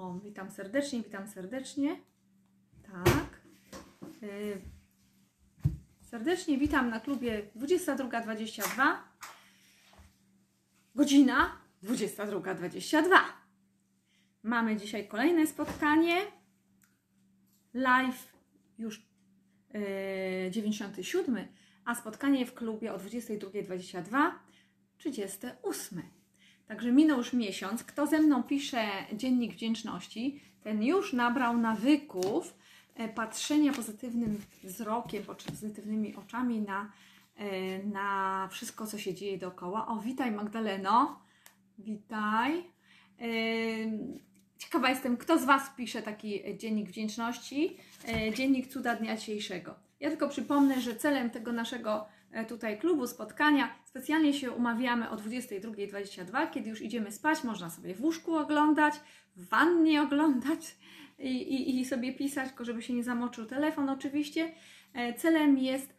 O, witam serdecznie, witam serdecznie. Tak. Y, serdecznie witam na klubie 22.22. Godzina 22.22. Mamy dzisiaj kolejne spotkanie. Live już yy, 97, a spotkanie w klubie o 22.22 38. Także minął już miesiąc. Kto ze mną pisze dziennik wdzięczności, ten już nabrał nawyków e, patrzenia pozytywnym wzrokiem, pozytywnymi oczami na, e, na wszystko, co się dzieje dookoła. O, witaj Magdaleno. Witaj. E, Ciekawa jestem, kto z Was pisze taki dziennik wdzięczności, dziennik cuda dnia dzisiejszego. Ja tylko przypomnę, że celem tego naszego tutaj klubu, spotkania, specjalnie się umawiamy o 22.22, kiedy już idziemy spać, można sobie w łóżku oglądać, w wannie oglądać i, i, i sobie pisać, tylko żeby się nie zamoczył telefon oczywiście. Celem jest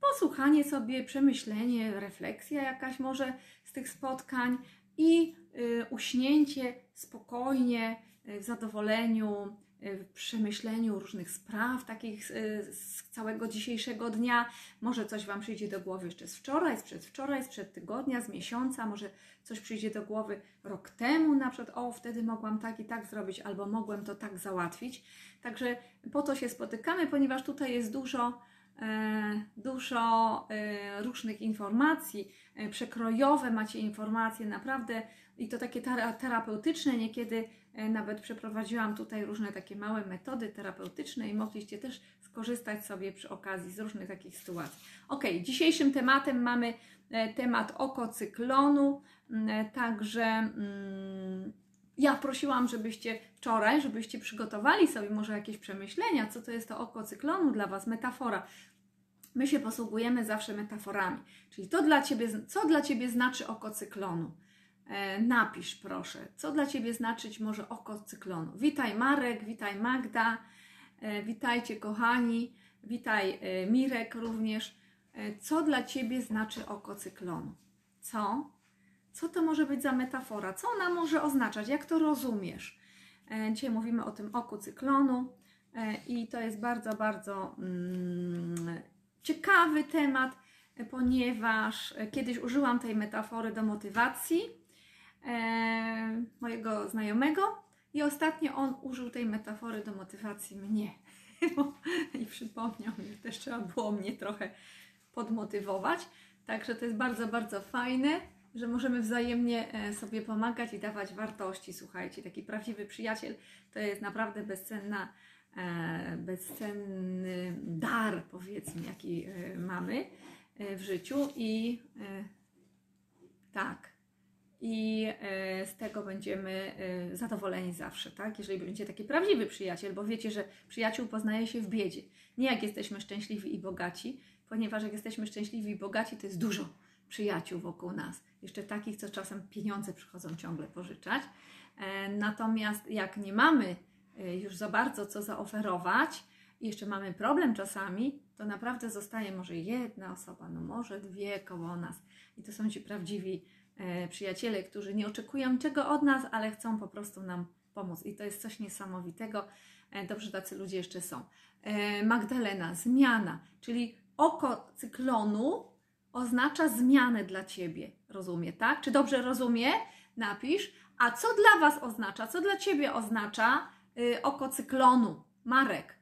posłuchanie sobie, przemyślenie, refleksja jakaś może z tych spotkań i y, uśnięcie spokojnie, y, w zadowoleniu, w przemyśleniu różnych spraw, takich z całego dzisiejszego dnia. Może coś Wam przyjdzie do głowy jeszcze z wczoraj, z przedwczoraj, sprzed tygodnia, z miesiąca, może coś przyjdzie do głowy rok temu, na przykład, o, wtedy mogłam tak i tak zrobić, albo mogłem to tak załatwić. Także po to się spotykamy, ponieważ tutaj jest dużo E, dużo e, różnych informacji, e, przekrojowe macie informacje, naprawdę i to takie terapeutyczne. Niekiedy nawet przeprowadziłam tutaj różne takie małe metody terapeutyczne i mogliście też skorzystać sobie przy okazji z różnych takich sytuacji. Ok, dzisiejszym tematem mamy temat okocyklonu, mm, także. Mm, ja prosiłam, żebyście wczoraj, żebyście przygotowali sobie może jakieś przemyślenia, co to jest to oko cyklonu dla Was, metafora. My się posługujemy zawsze metaforami. Czyli to dla ciebie, co dla Ciebie znaczy oko cyklonu? E, napisz proszę, co dla Ciebie znaczyć może oko cyklonu. Witaj Marek, witaj Magda, e, witajcie kochani, witaj e, Mirek również. Co dla Ciebie znaczy oko cyklonu? Co? Co to może być za metafora? Co ona może oznaczać? Jak to rozumiesz? Dzisiaj mówimy o tym oku cyklonu i to jest bardzo, bardzo mm, ciekawy temat, ponieważ kiedyś użyłam tej metafory do motywacji e, mojego znajomego i ostatnio on użył tej metafory do motywacji mnie. I przypomniał mi, że też trzeba było mnie trochę podmotywować. Także to jest bardzo, bardzo fajne że możemy wzajemnie e, sobie pomagać i dawać wartości. Słuchajcie, taki prawdziwy przyjaciel to jest naprawdę bezcenna, e, bezcenny dar, powiedzmy, jaki mamy w życiu i tak. I z tego będziemy zadowoleni zawsze, tak? Jeżeli będzie taki prawdziwy przyjaciel, bo wiecie, że przyjaciół poznaje się w biedzie. Nie jak jesteśmy szczęśliwi i bogaci, ponieważ jak jesteśmy szczęśliwi i bogaci, to jest dużo przyjaciół wokół nas. Jeszcze takich, co czasem pieniądze przychodzą ciągle pożyczać. E, natomiast jak nie mamy e, już za bardzo co zaoferować i jeszcze mamy problem czasami, to naprawdę zostaje może jedna osoba, no może dwie koło nas. I to są ci prawdziwi e, przyjaciele, którzy nie oczekują czego od nas, ale chcą po prostu nam pomóc. I to jest coś niesamowitego. Dobrze, tacy ludzie jeszcze są. Magdalena, zmiana, czyli oko cyklonu oznacza zmianę dla ciebie. Rozumie, tak? Czy dobrze rozumie? Napisz. A co dla Was oznacza? Co dla Ciebie oznacza yy, oko cyklonu? Marek,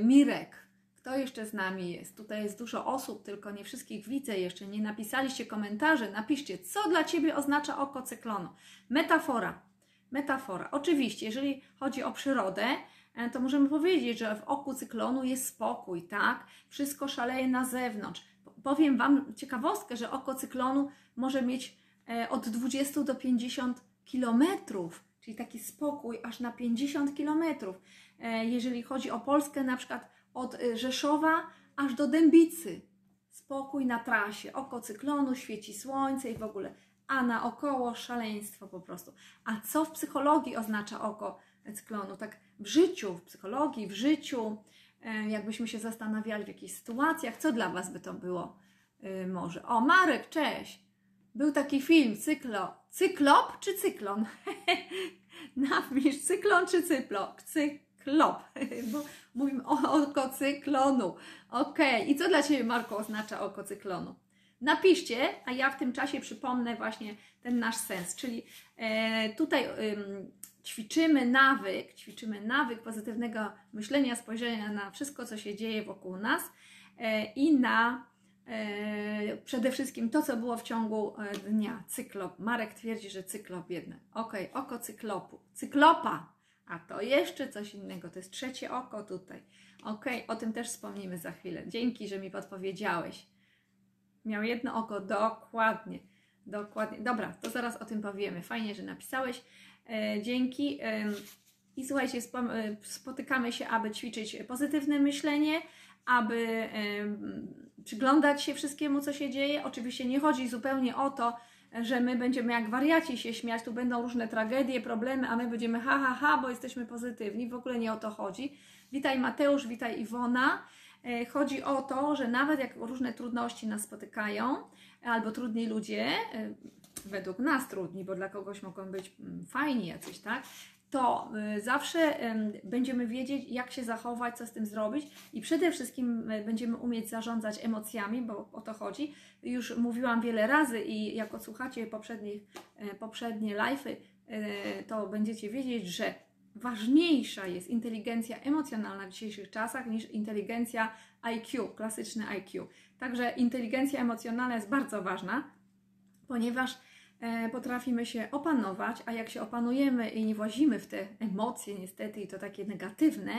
Mirek. Kto jeszcze z nami jest? Tutaj jest dużo osób, tylko nie wszystkich widzę jeszcze. Nie napisaliście komentarzy. Napiszcie, co dla Ciebie oznacza oko cyklonu. Metafora. Metafora. Oczywiście, jeżeli chodzi o przyrodę, e, to możemy powiedzieć, że w oku cyklonu jest spokój, tak? Wszystko szaleje na zewnątrz powiem Wam ciekawostkę, że oko cyklonu może mieć e, od 20 do 50 kilometrów, czyli taki spokój aż na 50 kilometrów. E, jeżeli chodzi o Polskę, na przykład od e, Rzeszowa aż do Dębicy. Spokój na trasie, oko cyklonu, świeci słońce i w ogóle, a naokoło szaleństwo po prostu. A co w psychologii oznacza oko cyklonu? Tak w życiu, w psychologii, w życiu, E, jakbyśmy się zastanawiali w jakichś sytuacjach, co dla Was by to było e, może. O, Marek, cześć! Był taki film, cyklo, cyklop czy cyklon? Napisz cyklon czy cyplo? Cyklop, bo mówimy o oko cyklonu. Ok, i co dla Ciebie, Marko, oznacza oko cyklonu? Napiszcie, a ja w tym czasie przypomnę właśnie ten nasz sens, czyli e, tutaj ćwiczymy nawyk, ćwiczymy nawyk pozytywnego myślenia, spojrzenia na wszystko, co się dzieje wokół nas e, i na e, przede wszystkim to, co było w ciągu e, dnia. Cyklop. Marek twierdzi, że cyklop jednak. Ok, oko cyklopu. Cyklopa. A to jeszcze coś innego. To jest trzecie oko tutaj. Ok, o tym też wspomnimy za chwilę. Dzięki, że mi podpowiedziałeś. Miał jedno oko, dokładnie. Dokładnie. Dobra, to zaraz o tym powiemy. Fajnie, że napisałeś. E, dzięki. I słuchajcie, e, spotykamy się, aby ćwiczyć pozytywne myślenie, aby przyglądać się wszystkiemu, co się dzieje. Oczywiście nie chodzi zupełnie o to, że my będziemy jak wariaci się śmiać, tu będą różne tragedie, problemy, a my będziemy ha, ha, ha, bo jesteśmy pozytywni. W ogóle nie o to chodzi. Witaj Mateusz, witaj Iwona. E, chodzi o to, że nawet jak różne trudności nas spotykają, albo trudni ludzie, według nas trudni, bo dla kogoś mogą być mm, fajni jacyś, tak? To y, zawsze będziemy wiedzieć, jak się zachować, co z tym zrobić i przede wszystkim y, będziemy umieć zarządzać emocjami, bo o to chodzi. Już mówiłam wiele razy i jak odsłuchacie poprzednich, y, poprzednie live'y, to będziecie wiedzieć, że ważniejsza jest inteligencja emocjonalna w dzisiejszych czasach niż inteligencja IQ, klasyczny IQ. Także inteligencja emocjonalna jest bardzo ważna, ponieważ E, potrafimy się opanować, a jak się opanujemy i nie włazimy w te emocje, niestety, i to takie negatywne,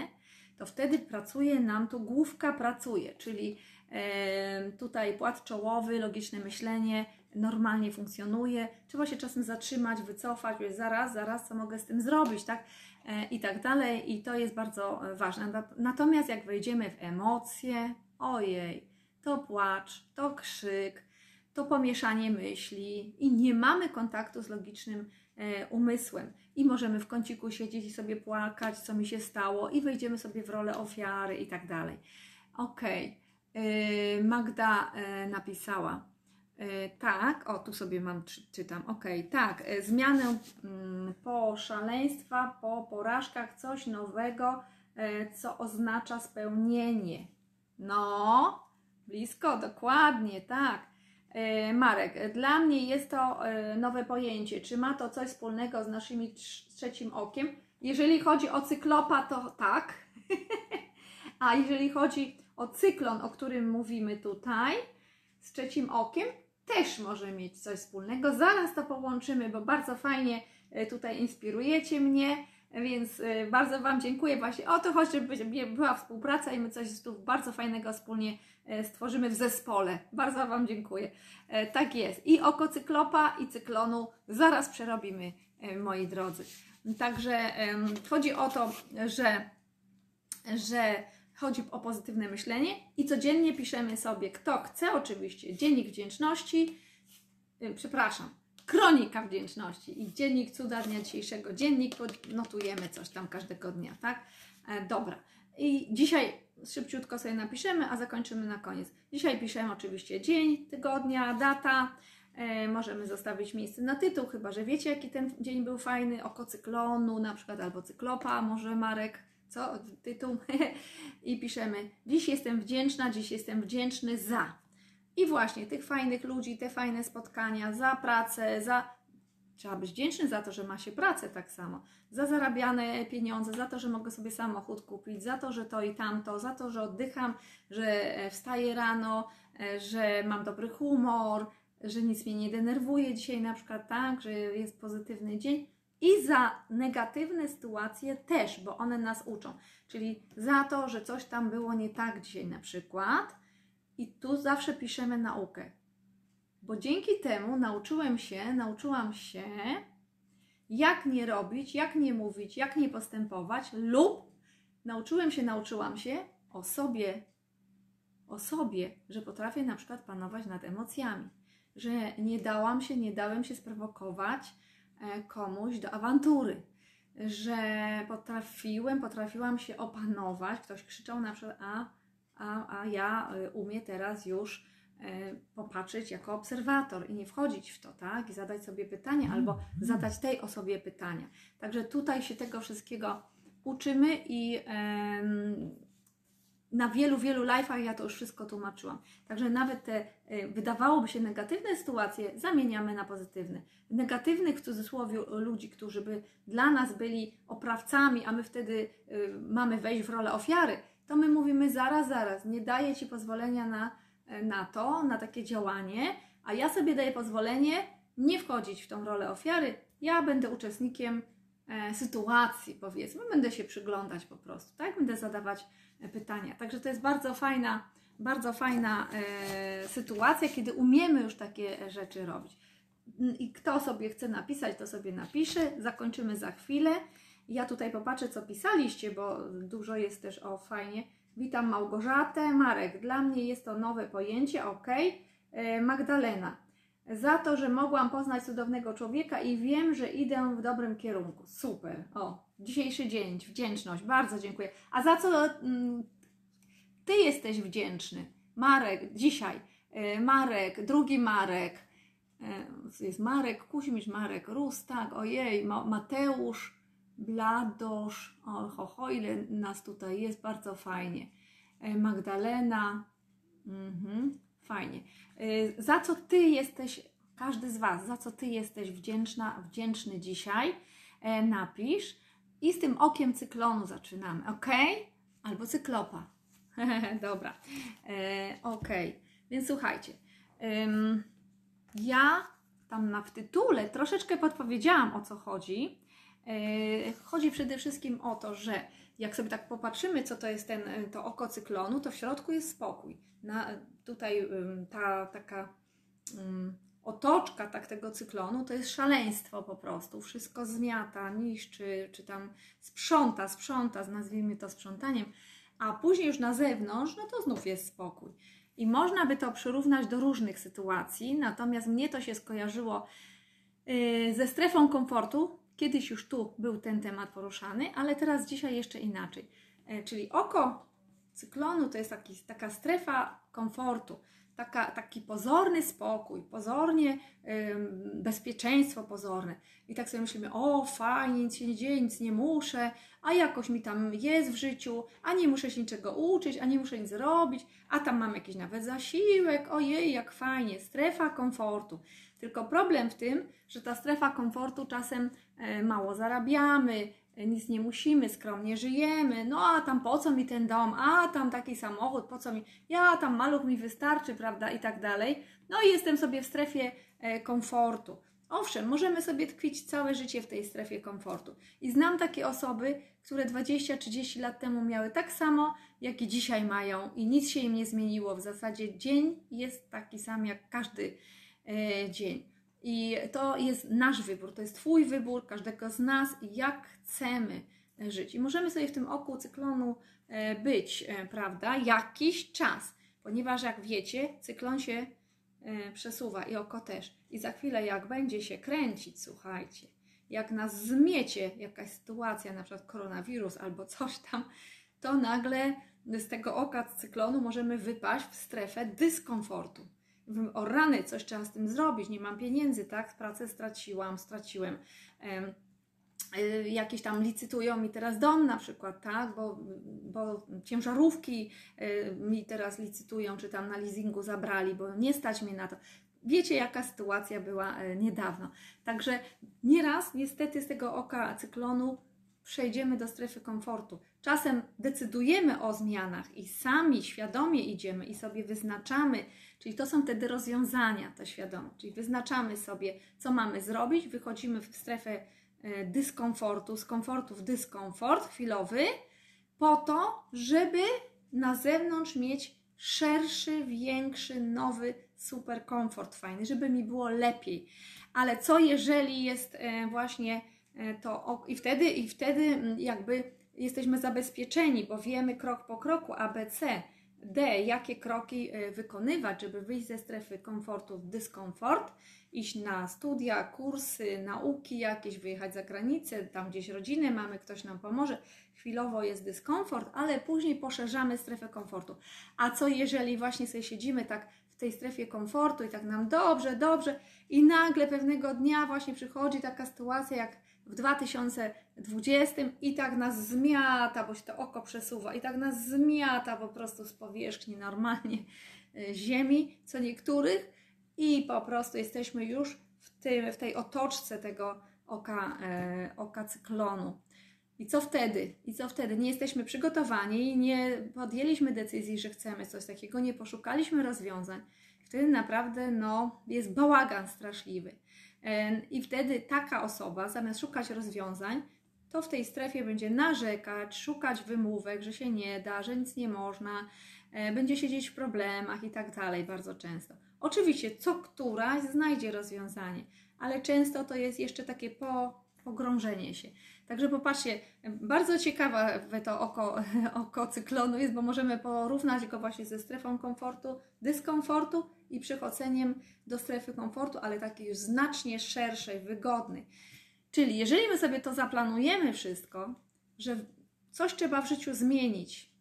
to wtedy pracuje nam tu główka pracuje, czyli e, tutaj płat czołowy, logiczne myślenie normalnie funkcjonuje. Trzeba się czasem zatrzymać, wycofać, powiedzieć zaraz, zaraz, co mogę z tym zrobić, tak? E, I tak dalej. I to jest bardzo ważne. Natomiast jak wejdziemy w emocje, ojej, to płacz, to krzyk, to pomieszanie myśli i nie mamy kontaktu z logicznym e, umysłem. I możemy w kąciku siedzieć i sobie płakać, co mi się stało, i wejdziemy sobie w rolę ofiary i tak dalej. Okej, okay. Magda e, napisała. E, tak, o tu sobie mam, czytam. Okej, okay, tak, zmianę mm, po szaleństwa, po porażkach, coś nowego, co oznacza spełnienie. No, blisko, dokładnie, tak. E, Marek, dla mnie jest to e, nowe pojęcie. Czy ma to coś wspólnego z naszymi trzecim okiem? Jeżeli chodzi o cyklopa, to tak. A jeżeli chodzi o cyklon, o którym mówimy tutaj, z trzecim okiem, też może mieć coś wspólnego. Zaraz to połączymy, bo bardzo fajnie e, tutaj inspirujecie mnie. Więc bardzo Wam dziękuję właśnie o to chodzi, żeby była współpraca i my coś tu bardzo fajnego wspólnie stworzymy w zespole. Bardzo Wam dziękuję. E, tak jest. I oko cyklopa i cyklonu zaraz przerobimy, e, moi drodzy. Także chodzi o to, że, że chodzi o pozytywne myślenie i codziennie piszemy sobie, kto chce oczywiście, dziennik wdzięczności, przepraszam, kronika wdzięczności i dziennik cuda dnia dzisiejszego. Dziennik, notujemy coś tam każdego dnia, tak? E, dobra. I dzisiaj szybciutko sobie napiszemy, a zakończymy na koniec. Dzisiaj piszemy oczywiście dzień, tygodnia, data. E, możemy zostawić miejsce na tytuł, chyba że wiecie, jaki ten dzień był fajny. Oko cyklonu, na przykład, albo cyklopa, może Marek, co? Tytuł. I piszemy: Dziś jestem wdzięczna, dziś jestem wdzięczny za. I właśnie tych fajnych ludzi, te fajne spotkania, za pracę, za. Trzeba być wdzięczny za to, że ma się pracę tak samo, za zarabiane pieniądze, za to, że mogę sobie samochód kupić, za to, że to i tamto, za to, że oddycham, że e, wstaję rano, e, że mam dobry humor, że nic mnie nie denerwuje dzisiaj, na przykład tak, że jest pozytywny dzień. I za negatywne sytuacje też, bo one nas uczą. Czyli za to, że coś tam było nie tak dzisiaj na przykład, i tu zawsze piszemy naukę. Bo dzięki temu nauczyłem się, nauczyłam się, jak nie robić, jak nie mówić, jak nie postępować, lub nauczyłem się, nauczyłam się o sobie, o sobie, że potrafię na przykład panować nad emocjami, że nie dałam się, nie dałem się sprowokować e, komuś do awantury, że potrafiłem, potrafiłam się opanować. Ktoś krzyczał na przykład, a a, a ja y, umiem teraz już popatrzeć jako obserwator i nie wchodzić w to, tak? I zadać sobie pytanie albo zadać tej osobie pytania. Także tutaj się tego wszystkiego uczymy i na wielu, wielu live'ach ja to już wszystko tłumaczyłam. Także nawet te y, wydawałoby się negatywne sytuacje zamieniamy na pozytywne. Negatywnych w cudzysłowie ludzi, którzy by dla nas byli oprawcami, a my wtedy y, mamy wejść w rolę ofiary, to my mówimy zaraz, zaraz, nie daję Ci pozwolenia na, na to, na takie działanie, a ja sobie daję pozwolenie nie wchodzić w tą rolę ofiary, ja będę uczestnikiem e, sytuacji, powiedzmy, będę się przyglądać po prostu, tak? Będę zadawać pytania. Także to jest bardzo fajna, bardzo fajna e, sytuacja, kiedy umiemy już takie rzeczy robić. I kto sobie chce napisać, to sobie napisze. Zakończymy za chwilę. Ja tutaj popatrzę, co pisaliście, bo dużo jest też o fajnie. Witam Małgorzatę, Marek. Dla mnie jest to nowe pojęcie, ok. E, Magdalena. Za to, że mogłam poznać cudownego człowieka i wiem, że idę w dobrym kierunku. Super. O, dzisiejszy dzień, wdzięczność, bardzo dziękuję. A za co mm, Ty jesteś wdzięczny? Marek, dzisiaj. E, Marek, drugi Marek. E, jest Marek, Kuźmisz, Marek, Rustak, ojej, Mateusz, Bladosz, o, ho, ile nas tutaj jest, bardzo fajnie. E, Magdalena, mhm, fajnie. Za co Ty jesteś, każdy z Was, za co Ty jesteś wdzięczna, wdzięczny dzisiaj, napisz. I z tym okiem cyklonu zaczynamy, ok? Albo cyklopa. Dobra, e, ok. Więc słuchajcie, ja tam na w tytule troszeczkę podpowiedziałam o co chodzi. E, chodzi przede wszystkim o to, że jak sobie tak popatrzymy, co to jest ten, to oko cyklonu, to w środku jest spokój. Na, tutaj ta taka otoczka tak tego cyklonu to jest szaleństwo po prostu. Wszystko zmiata, niszczy, czy tam sprząta, sprząta, nazwijmy to sprzątaniem, a później już na zewnątrz, no to znów jest spokój. I można by to przyrównać do różnych sytuacji, natomiast mnie to się skojarzyło yy, ze strefą komfortu. Kiedyś już tu był ten temat poruszany, ale teraz dzisiaj jeszcze inaczej. Yy, czyli oko cyklonu to jest taki, taka strefa komfortu taka, taki pozorny spokój, pozornie ym, bezpieczeństwo pozorne. I tak sobie myślimy, o fajnie, nic się nie dzieje, nic nie muszę, a jakoś mi tam jest w życiu, a nie muszę się niczego uczyć, a nie muszę nic robić, a tam mam jakiś nawet zasiłek, ojej, jak fajnie, strefa komfortu. Tylko problem w tym, że ta strefa komfortu czasem e, mało zarabiamy, nic nie musimy, skromnie żyjemy, no a tam po co mi ten dom, a tam taki samochód, po co mi, ja tam maluch mi wystarczy, prawda, i tak dalej. No i jestem sobie w strefie e, komfortu. Owszem, możemy sobie tkwić całe życie w tej strefie komfortu. I znam takie osoby, które 20-30 lat temu miały tak samo, jak i dzisiaj mają, i nic się im nie zmieniło. W zasadzie dzień jest taki sam jak każdy e, dzień. I to jest nasz wybór, to jest Twój wybór, każdego z nas, jak chcemy żyć. I możemy sobie w tym oku cyklonu e, być, e, prawda, jakiś czas, ponieważ jak wiecie, cyklon się e, przesuwa i oko też. I za chwilę, jak będzie się kręcić, słuchajcie, jak nas zmiecie jakaś sytuacja, na przykład koronawirus albo coś tam, to nagle z tego oka cyklonu możemy wypaść w strefę dyskomfortu o rany, coś trzeba z tym zrobić, nie mam pieniędzy, tak? Pracę straciłam, straciłem. Y, jakieś tam licytują mi teraz dom na przykład, tak? Bo, bo ciężarówki y, mi teraz licytują, czy tam na leasingu zabrali, bo nie stać mnie na to. Wiecie, jaka sytuacja była y, niedawno. Także nieraz niestety z tego oka cyklonu przejdziemy do strefy komfortu. Czasem decydujemy o zmianach i sami świadomie idziemy i sobie wyznaczamy, czyli to są wtedy rozwiązania, to świadome, czyli wyznaczamy sobie, co mamy zrobić, wychodzimy w strefę e, dyskomfortu, z komfortu w dyskomfort chwilowy, po to, żeby na zewnątrz mieć szerszy, większy, nowy, super komfort fajny, żeby mi było lepiej. Ale co jeżeli jest e, właśnie to i wtedy i wtedy mm, jakby jesteśmy zabezpieczeni, bo wiemy krok po kroku ABC, D, jakie kroki e, wykonywać, żeby wyjść ze strefy komfortu w dyskomfort, iść na studia, kursy, nauki jakieś, wyjechać za granicę, tam gdzieś rodzinę mamy, ktoś nam pomoże. Chwilowo jest dyskomfort, ale później poszerzamy strefę komfortu. A co jeżeli właśnie sobie siedzimy tak w tej strefie komfortu i tak nam dobrze, dobrze i nagle pewnego dnia właśnie przychodzi taka sytuacja jak w 2020 i tak nas zmiata, bo się to oko przesuwa i tak nas zmiata po prostu z powierzchni normalnie y, ziemi, co niektórych i po prostu jesteśmy już w, tym, w tej otoczce tego oka, e, oka cyklonu. I co wtedy? I co wtedy? Nie jesteśmy przygotowani, nie podjęliśmy decyzji, że chcemy coś takiego, nie poszukaliśmy rozwiązań. Wtedy naprawdę no, jest bałagan straszliwy. I wtedy taka osoba, zamiast szukać rozwiązań, to w tej strefie będzie narzekać, szukać wymówek, że się nie da, że nic nie można, e, będzie siedzieć w problemach i tak dalej bardzo często. Oczywiście, co któraś znajdzie rozwiązanie, ale często to jest jeszcze takie po, pogrążenie się. Także popatrzcie, bardzo ciekawe to oko, oko cyklonu jest, bo możemy porównać go właśnie ze strefą komfortu, dyskomfortu i przechodzeniem do strefy komfortu, ale takiej już znacznie szerszej, wygodnej. Czyli jeżeli my sobie to zaplanujemy wszystko, że coś trzeba w życiu zmienić,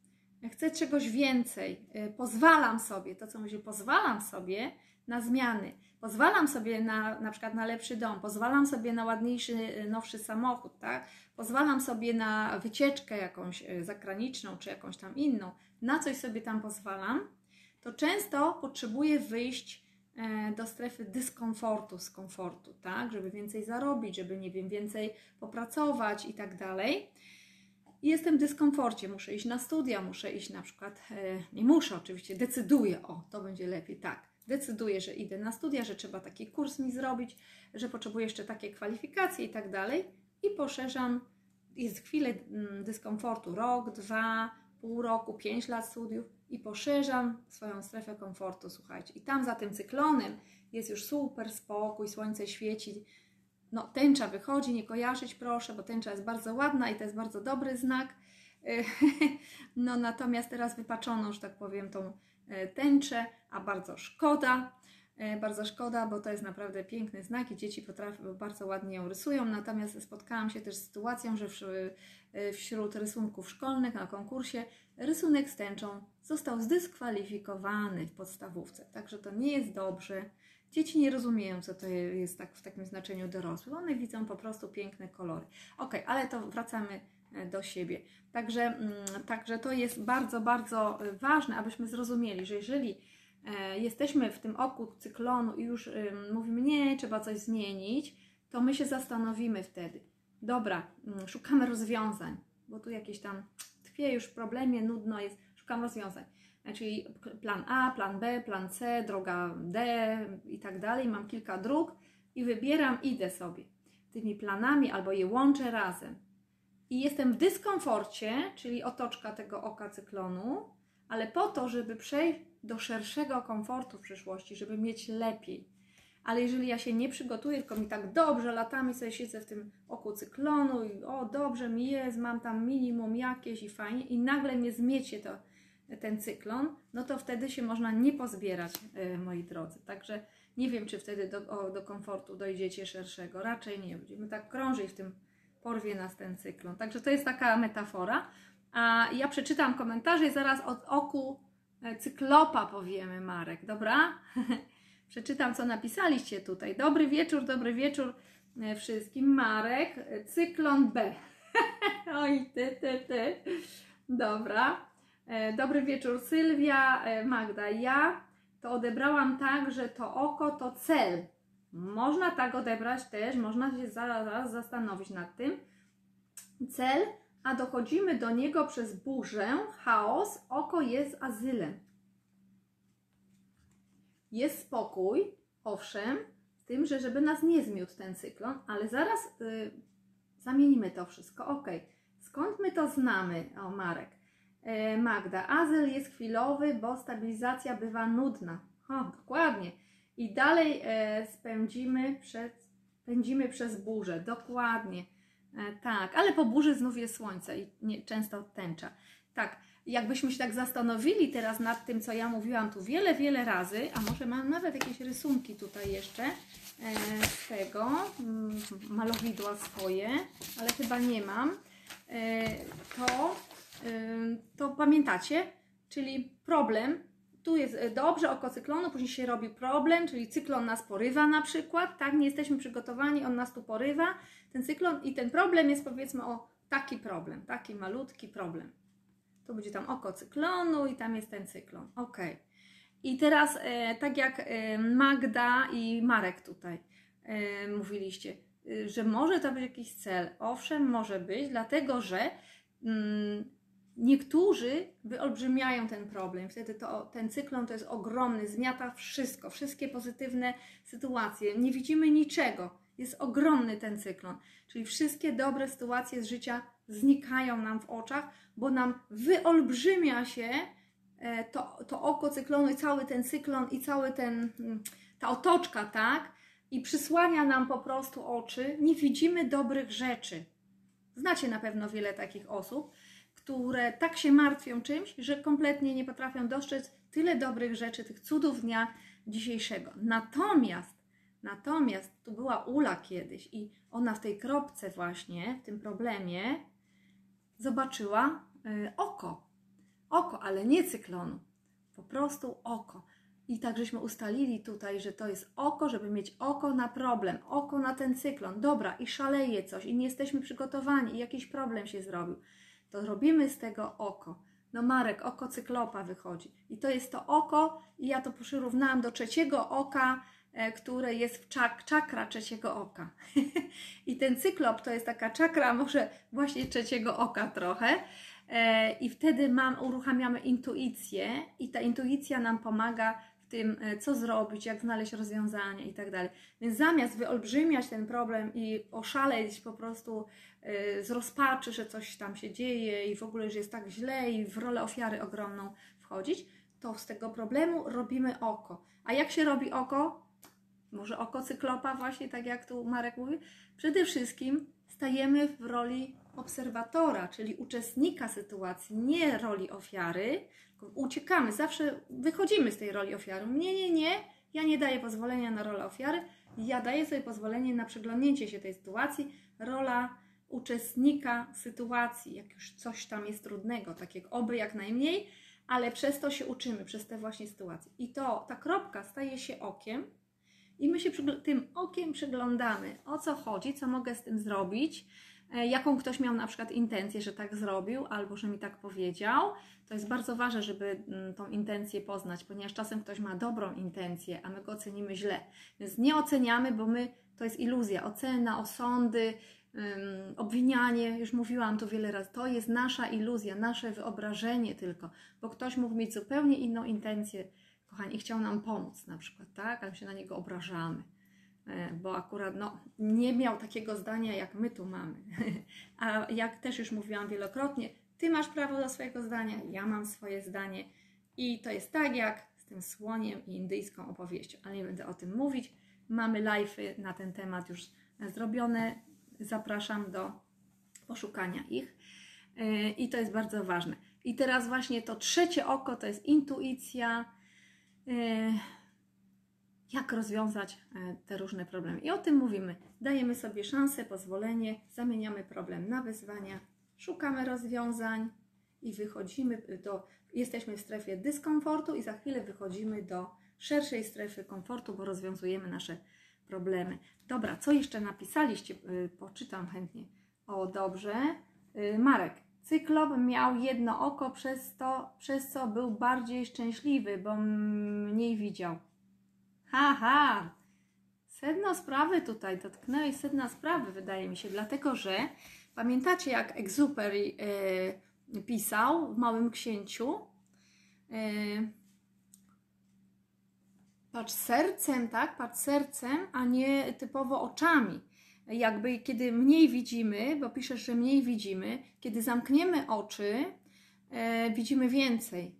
chcę czegoś więcej, y, pozwalam sobie, to co mówię, pozwalam sobie na zmiany, pozwalam sobie na, na przykład na lepszy dom, pozwalam sobie na ładniejszy, y, nowszy samochód, tak? pozwalam sobie na wycieczkę jakąś y, zagraniczną czy jakąś tam inną, na coś sobie tam pozwalam, to często potrzebuję wyjść e, do strefy dyskomfortu z komfortu, tak? Żeby więcej zarobić, żeby nie wiem, więcej popracować i tak dalej. Jestem w dyskomforcie, muszę iść na studia, muszę iść na przykład, e, nie muszę oczywiście, decyduję, o, to będzie lepiej, tak. Decyduję, że idę na studia, że trzeba taki kurs mi zrobić, że potrzebuję jeszcze takie kwalifikacje i tak dalej. I poszerzam, jest chwilę mm, dyskomfortu, rok, dwa, pół roku, pięć lat studiów i poszerzam swoją strefę komfortu, słuchajcie. I tam za tym cyklonem jest już super spokój, słońce świeci. No, tęcza wychodzi, nie kojarzyć proszę, bo tęcza jest bardzo ładna i to jest bardzo dobry znak. No, natomiast teraz wypaczono, że tak powiem, tą e, tęczę, a bardzo szkoda. E, bardzo szkoda, bo to jest naprawdę piękny znak i dzieci potrafią, bardzo ładnie ją rysują. Natomiast spotkałam się też z sytuacją, że e, wśród rysunków szkolnych na konkursie rysunek z tęczą został zdyskwalifikowany w podstawówce. Także to nie jest dobrze. Dzieci nie rozumieją, co to jest tak w takim znaczeniu dorosłych. One widzą po prostu piękne kolory. Ok, ale to wracamy e, do siebie. Także, mm, także to jest bardzo, bardzo ważne, abyśmy zrozumieli, że jeżeli jesteśmy w tym oku cyklonu i już mówimy, nie, trzeba coś zmienić, to my się zastanowimy wtedy. Dobra, mm, szukamy rozwiązań, bo tu jakieś tam tkwie już w problemie, nudno jest, szukam rozwiązań. E, czyli plan A, plan B, plan C, droga D i tak dalej. Mam kilka dróg i wybieram, idę sobie tymi planami albo je łączę razem. I jestem w dyskomforcie, czyli otoczka tego oka cyklonu, ale po to, żeby przejść do szerszego komfortu w przyszłości, żeby mieć lepiej. Ale jeżeli ja się nie przygotuję, tylko mi tak dobrze, latami sobie siedzę w tym oku cyklonu i o, dobrze mi jest, mam tam minimum jakieś i fajnie, i nagle mnie zmiecie to, ten cyklon, no to wtedy się można nie pozbierać, e, moi drodzy. Także nie wiem, czy wtedy do, o, do komfortu dojdziecie szerszego. Raczej nie. Będziemy tak krążyć w tym, porwie nas ten cyklon. Także to jest taka metafora. A ja przeczytam komentarze i zaraz od oku cyklopa powiemy, Marek, dobra? Przeczytam, co napisaliście tutaj. Dobry wieczór, dobry wieczór e, wszystkim. Marek, e, cyklon B. Oj, ty, ty, ty. Dobra. Dobry wieczór, Sylwia, Magda. Ja to odebrałam tak, że to oko to cel. Można tak odebrać też, można się zaraz zastanowić nad tym. Cel a dochodzimy do niego przez burzę, chaos, oko jest azylem. Jest spokój, owszem, tym, że żeby nas nie zmiótł ten cyklon, ale zaraz y, zamienimy to wszystko. Ok, skąd my to znamy, o Marek? E, Magda, azyl jest chwilowy, bo stabilizacja bywa nudna. O, dokładnie. I dalej e, spędzimy pędzimy przez burzę. Dokładnie. E, tak, ale po burzy znów jest słońce i nie, często tęcza. Tak, jakbyśmy się tak zastanowili teraz nad tym, co ja mówiłam tu wiele, wiele razy, a może mam nawet jakieś rysunki tutaj jeszcze e, z tego, mm, malowidła swoje, ale chyba nie mam, e, to, to pamiętacie, czyli problem tu jest e, dobrze, oko cyklonu, później się robi problem, czyli cyklon nas porywa na przykład, tak, nie jesteśmy przygotowani, on nas tu porywa, ten cyklon i ten problem jest powiedzmy o taki problem, taki malutki problem. To będzie tam oko cyklonu i tam jest ten cyklon, ok. I teraz, e, tak jak e, Magda i Marek tutaj mówiliście, że może to być jakiś cel. Owszem, może być, dlatego że mm, niektórzy wyolbrzymiają ten problem. Wtedy to, ten cyklon to jest ogromny, zmiata wszystko, wszystkie pozytywne sytuacje. Nie widzimy niczego. Jest ogromny ten cyklon. Czyli wszystkie dobre sytuacje z życia znikają nam w oczach, bo nam wyolbrzymia się e, to, to oko cyklonu i cały ten cyklon i cały ten, mm, ta otoczka, tak? I przysłania nam po prostu oczy. Nie widzimy dobrych rzeczy. Znacie na pewno wiele takich osób, które tak się martwią czymś, że kompletnie nie potrafią dostrzec tyle dobrych rzeczy, tych cudów dnia dzisiejszego. Natomiast, natomiast tu była Ula kiedyś i ona w tej kropce właśnie, w tym problemie, zobaczyła y, oko. Oko, ale nie cyklonu. Po prostu oko. I tak żeśmy ustalili tutaj, że to jest oko, żeby mieć oko na problem, oko na ten cyklon. Dobra, i szaleje coś, i nie jesteśmy przygotowani, i jakiś problem się zrobił. To robimy z tego oko. No Marek, oko cyklopa wychodzi. I to jest to oko, i ja to przyrównałam do trzeciego oka, e, które jest w czak, czakra trzeciego oka. I ten cyklop to jest taka czakra może właśnie trzeciego oka trochę. E, I wtedy mam, uruchamiamy intuicję i ta intuicja nam pomaga w tym, e, co zrobić, jak znaleźć rozwiązanie i tak dalej. Więc zamiast wyolbrzymiać ten problem i oszaleć po prostu z rozpaczy, że coś tam się dzieje i w ogóle, że jest tak źle i w rolę ofiary ogromną wchodzić, to z tego problemu robimy oko. A jak się robi oko? Może oko cyklopa właśnie, tak jak tu Marek mówi? Przede wszystkim stajemy w roli obserwatora, czyli uczestnika sytuacji, nie roli ofiary. Uciekamy, zawsze wychodzimy z tej roli ofiary. Nie, nie, nie, ja nie daję pozwolenia na rolę ofiary, ja daję sobie pozwolenie na przyglądnięcie się tej sytuacji. Rola uczestnika sytuacji, jak już coś tam jest trudnego, tak jak oby jak najmniej, ale przez to się uczymy, przez te właśnie sytuacje. I to, ta kropka staje się okiem, i my się tym okiem przyglądamy, o co chodzi, co mogę z tym zrobić, E, jaką ktoś miał na przykład intencję, że tak zrobił, albo że mi tak powiedział. To jest bardzo ważne, żeby mm, tą intencję poznać, ponieważ czasem ktoś ma dobrą intencję, a my go ocenimy źle. Więc nie oceniamy, bo my to jest iluzja. Ocena, osądy, obwinianie, już mówiłam to wiele razy, to jest nasza iluzja, nasze wyobrażenie tylko, bo ktoś mógł mieć zupełnie inną intencję, kochani, i chciał nam pomóc na przykład, tak? Ale się na niego obrażamy. E, bo akurat no, nie miał takiego zdania, jak my tu mamy. A jak też już mówiłam wielokrotnie, ty masz prawo do swojego zdania, ja mam swoje zdanie. I to jest tak jak z tym słoniem i indyjską opowieścią, ale nie będę o tym mówić. Mamy live'y na ten temat już zrobione. Zapraszam do poszukania ich. E, I to jest bardzo ważne. I teraz właśnie to trzecie oko to jest intuicja e, jak rozwiązać e, te różne problemy. I o tym mówimy. Dajemy sobie szansę, pozwolenie, zamieniamy problem na wyzwania, szukamy rozwiązań i wychodzimy do, jesteśmy w strefie dyskomfortu i za chwilę wychodzimy do szerszej strefy komfortu, bo rozwiązujemy nasze problemy. Dobra, co jeszcze napisaliście? E, poczytam chętnie. O, dobrze. E, Marek, Cyklop miał jedno oko, przez, to, przez co był bardziej szczęśliwy, bo mniej widział. Haha, sedno sprawy tutaj, dotknęłeś sedna sprawy, wydaje mi się, dlatego że pamiętacie, jak Exupery e, pisał w Małym Księciu? Patrz sercem, tak? Patrz sercem, a nie typowo oczami. Jakby kiedy mniej widzimy, bo piszesz, że mniej widzimy, kiedy zamkniemy oczy, e, widzimy więcej.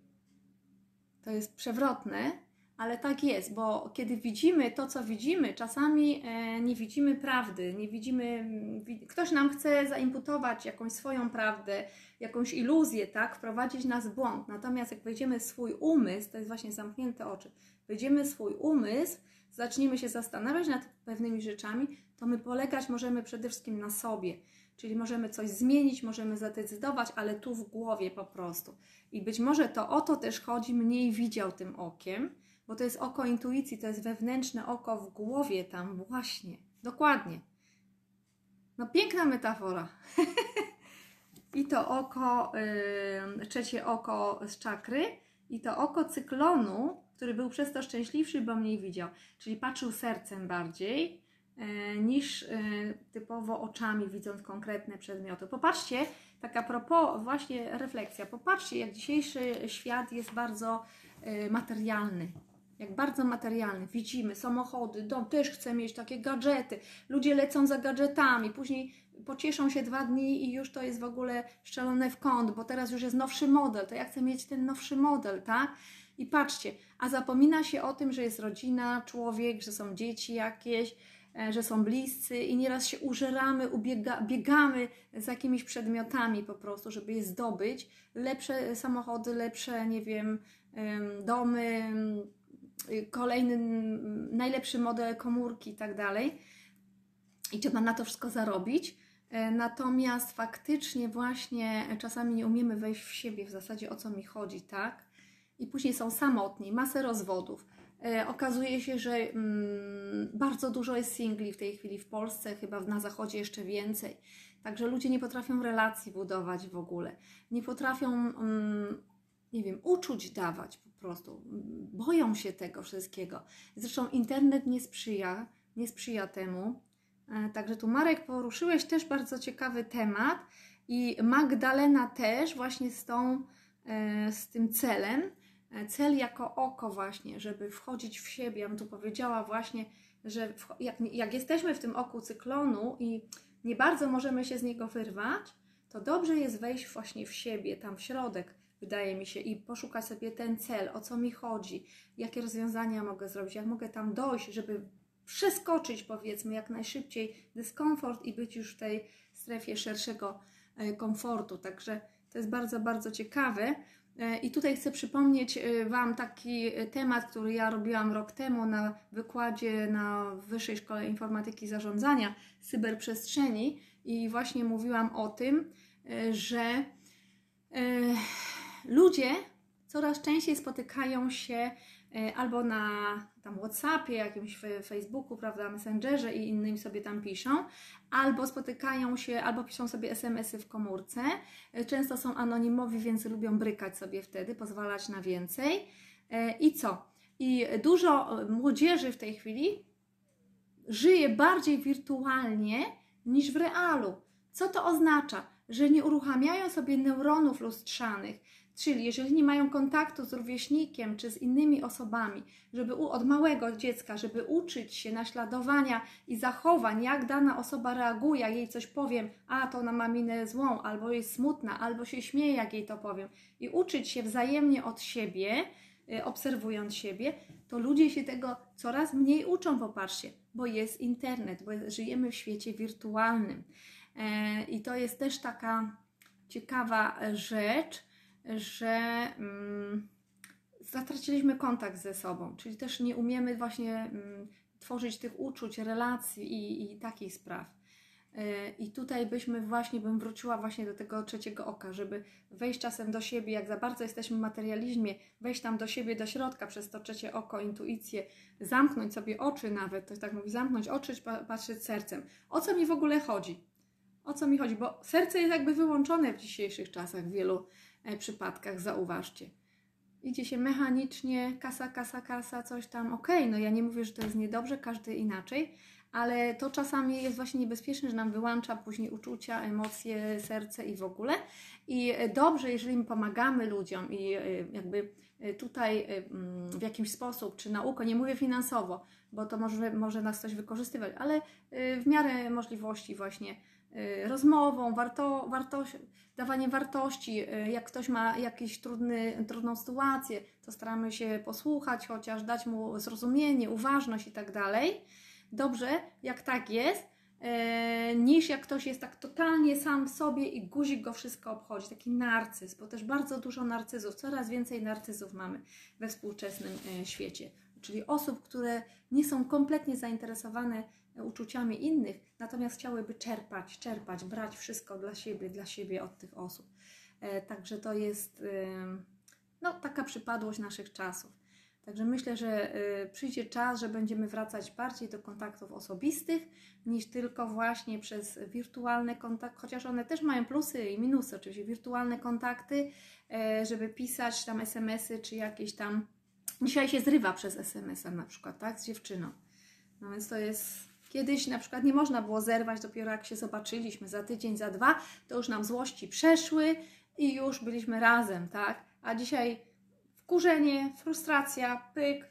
To jest przewrotne, ale tak jest, bo kiedy widzimy to, co widzimy, czasami e, nie widzimy prawdy, nie widzimy, mm, ktoś nam chce zaimputować jakąś swoją prawdę, jakąś iluzję, tak, wprowadzić nas w błąd. Natomiast jak wejdziemy w swój umysł, to jest właśnie zamknięte oczy, wejdziemy swój umysł, zaczniemy się zastanawiać nad pewnymi rzeczami, to my polegać możemy przede wszystkim na sobie. Czyli możemy coś zmienić, możemy zadecydować, ale tu w głowie po prostu. I być może to o to też chodzi, mniej widział tym okiem, bo to jest oko intuicji, to jest wewnętrzne oko w głowie tam właśnie. Dokładnie. No piękna metafora. I to oko, yy, trzecie oko z czakry i to oko cyklonu, który był przez to szczęśliwszy, bo mniej widział. Czyli patrzył sercem bardziej yy, niż yy, typowo oczami, widząc konkretne przedmioty. Popatrzcie, taka propos, właśnie refleksja. Popatrzcie, jak dzisiejszy świat jest bardzo yy, materialny jak bardzo materialny. Widzimy samochody, dom, też chcę mieć takie gadżety. Ludzie lecą za gadżetami, później pocieszą się dwa dni i już to jest w ogóle szczelone w kąt, bo teraz już jest nowszy model, to ja chcę mieć ten nowszy model, tak? I patrzcie, a zapomina się o tym, że jest rodzina, człowiek, że są dzieci jakieś, e, że są bliscy i nieraz się użeramy, ubiega, biegamy z jakimiś przedmiotami po prostu, żeby je zdobyć. Lepsze samochody, lepsze, nie wiem, domy, kolejny najlepszy model komórki i tak dalej. I trzeba na to wszystko zarobić. E, natomiast faktycznie właśnie czasami nie umiemy wejść w siebie, w zasadzie o co mi chodzi, tak? I później są samotni, masę rozwodów. E, okazuje się, że mm, bardzo dużo jest singli w tej chwili w Polsce, chyba na zachodzie jeszcze więcej. Także ludzie nie potrafią relacji budować w ogóle. Nie potrafią, mm, nie wiem, uczuć dawać po prostu. Boją się tego wszystkiego. Zresztą internet nie sprzyja, nie sprzyja temu. E, także tu Marek poruszyłeś też bardzo ciekawy temat i Magdalena też właśnie z, tą, e, z tym celem. E, cel jako oko właśnie, żeby wchodzić w siebie. Ja bym tu powiedziała właśnie, że jak, jak jesteśmy w tym oku cyklonu i nie bardzo możemy się z niego wyrwać, to dobrze jest wejść właśnie w siebie, tam w środek, wydaje mi się, i poszukać sobie ten cel, o co mi chodzi, jakie rozwiązania mogę zrobić, jak mogę tam dojść, żeby przeskoczyć powiedzmy jak najszybciej dyskomfort i być już w tej strefie szerszego e, komfortu. Także to jest bardzo, bardzo ciekawe. E, I tutaj chcę przypomnieć e, Wam taki temat, który ja robiłam rok temu na wykładzie na Wyższej Szkole Informatyki i Zarządzania Cyberprzestrzeni i właśnie mówiłam o tym, że ludzie coraz częściej spotykają się E, albo na tam WhatsAppie, jakimś Facebooku, prawda, Messengerze i innymi sobie tam piszą, albo spotykają się, albo piszą sobie SMS-y w komórce. E, często są anonimowi, więc lubią brykać sobie wtedy, pozwalać na więcej. E, I co? I dużo młodzieży w tej chwili żyje bardziej wirtualnie niż w realu. Co to oznacza? Że nie uruchamiają sobie neuronów lustrzanych, Czyli jeżeli nie mają kontaktu z rówieśnikiem czy z innymi osobami, żeby u, od małego dziecka, żeby uczyć się naśladowania i zachowań, jak dana osoba reaguje, jak jej coś powiem, a to ona ma minę złą, albo jest smutna, albo się śmieje, jak jej to powiem, i uczyć się wzajemnie od siebie, y, obserwując siebie, to ludzie się tego coraz mniej uczą, popatrzcie, bo jest internet, bo żyjemy w świecie wirtualnym. E, I to jest też taka ciekawa rzecz, że mm, zatraciliśmy kontakt ze sobą, czyli też nie umiemy właśnie mm, tworzyć tych uczuć, relacji i, i takich spraw. E, I tutaj byśmy właśnie, bym wróciła właśnie do tego trzeciego oka, żeby wejść czasem do siebie, jak za bardzo jesteśmy w materializmie, wejść tam do siebie, do środka przez to trzecie oko, intuicję, zamknąć sobie oczy nawet, to tak mówi, zamknąć oczy, patrzeć sercem. O co mi w ogóle chodzi? O co mi chodzi? Bo serce jest jakby wyłączone w dzisiejszych czasach w wielu przypadkach, zauważcie. Idzie się mechanicznie, kasa, kasa, kasa, coś tam. Okej, okay, no ja nie mówię, że to jest niedobrze, każdy inaczej, ale to czasami jest właśnie niebezpieczne, że nam wyłącza później uczucia, emocje, serce i w ogóle. I dobrze, jeżeli my pomagamy ludziom i e, jakby e, tutaj mm, w jakiś sposób, czy nauką, nie mówię finansowo, bo to może, może nas ktoś wykorzystywać, ale w miarę możliwości właśnie rozmową, warto, wartość, dawanie wartości. Y, jak ktoś ma jakąś trudny, trudną sytuację, to staramy się posłuchać, chociaż dać mu zrozumienie, uważność i tak dalej. Dobrze, jak tak jest, y, niż jak ktoś jest tak totalnie sam w sobie i guzik go wszystko obchodzi. Taki narcyz, bo też bardzo dużo narcyzów, coraz więcej narcyzów mamy we współczesnym świecie. Czyli osób, które nie są kompletnie zainteresowane uczuciami innych, natomiast chciałyby czerpać, czerpać, brać wszystko dla siebie, dla siebie od tych osób. E, także to jest no, taka przypadłość naszych czasów. Także myślę, że y, przyjdzie czas, że będziemy wracać bardziej do kontaktów osobistych niż tylko właśnie przez wirtualne kontakty, chociaż one też mają plusy i minusy, oczywiście wirtualne kontakty, e, żeby pisać tam SMS-y czy jakieś tam. Dzisiaj się zrywa przez SMS-a na przykład, tak, z dziewczyną. No więc to jest. Kiedyś na przykład nie można było zerwać, dopiero jak się zobaczyliśmy za tydzień, za dwa, to już nam złości przeszły i już byliśmy razem, tak? A dzisiaj wkurzenie, frustracja, pyk,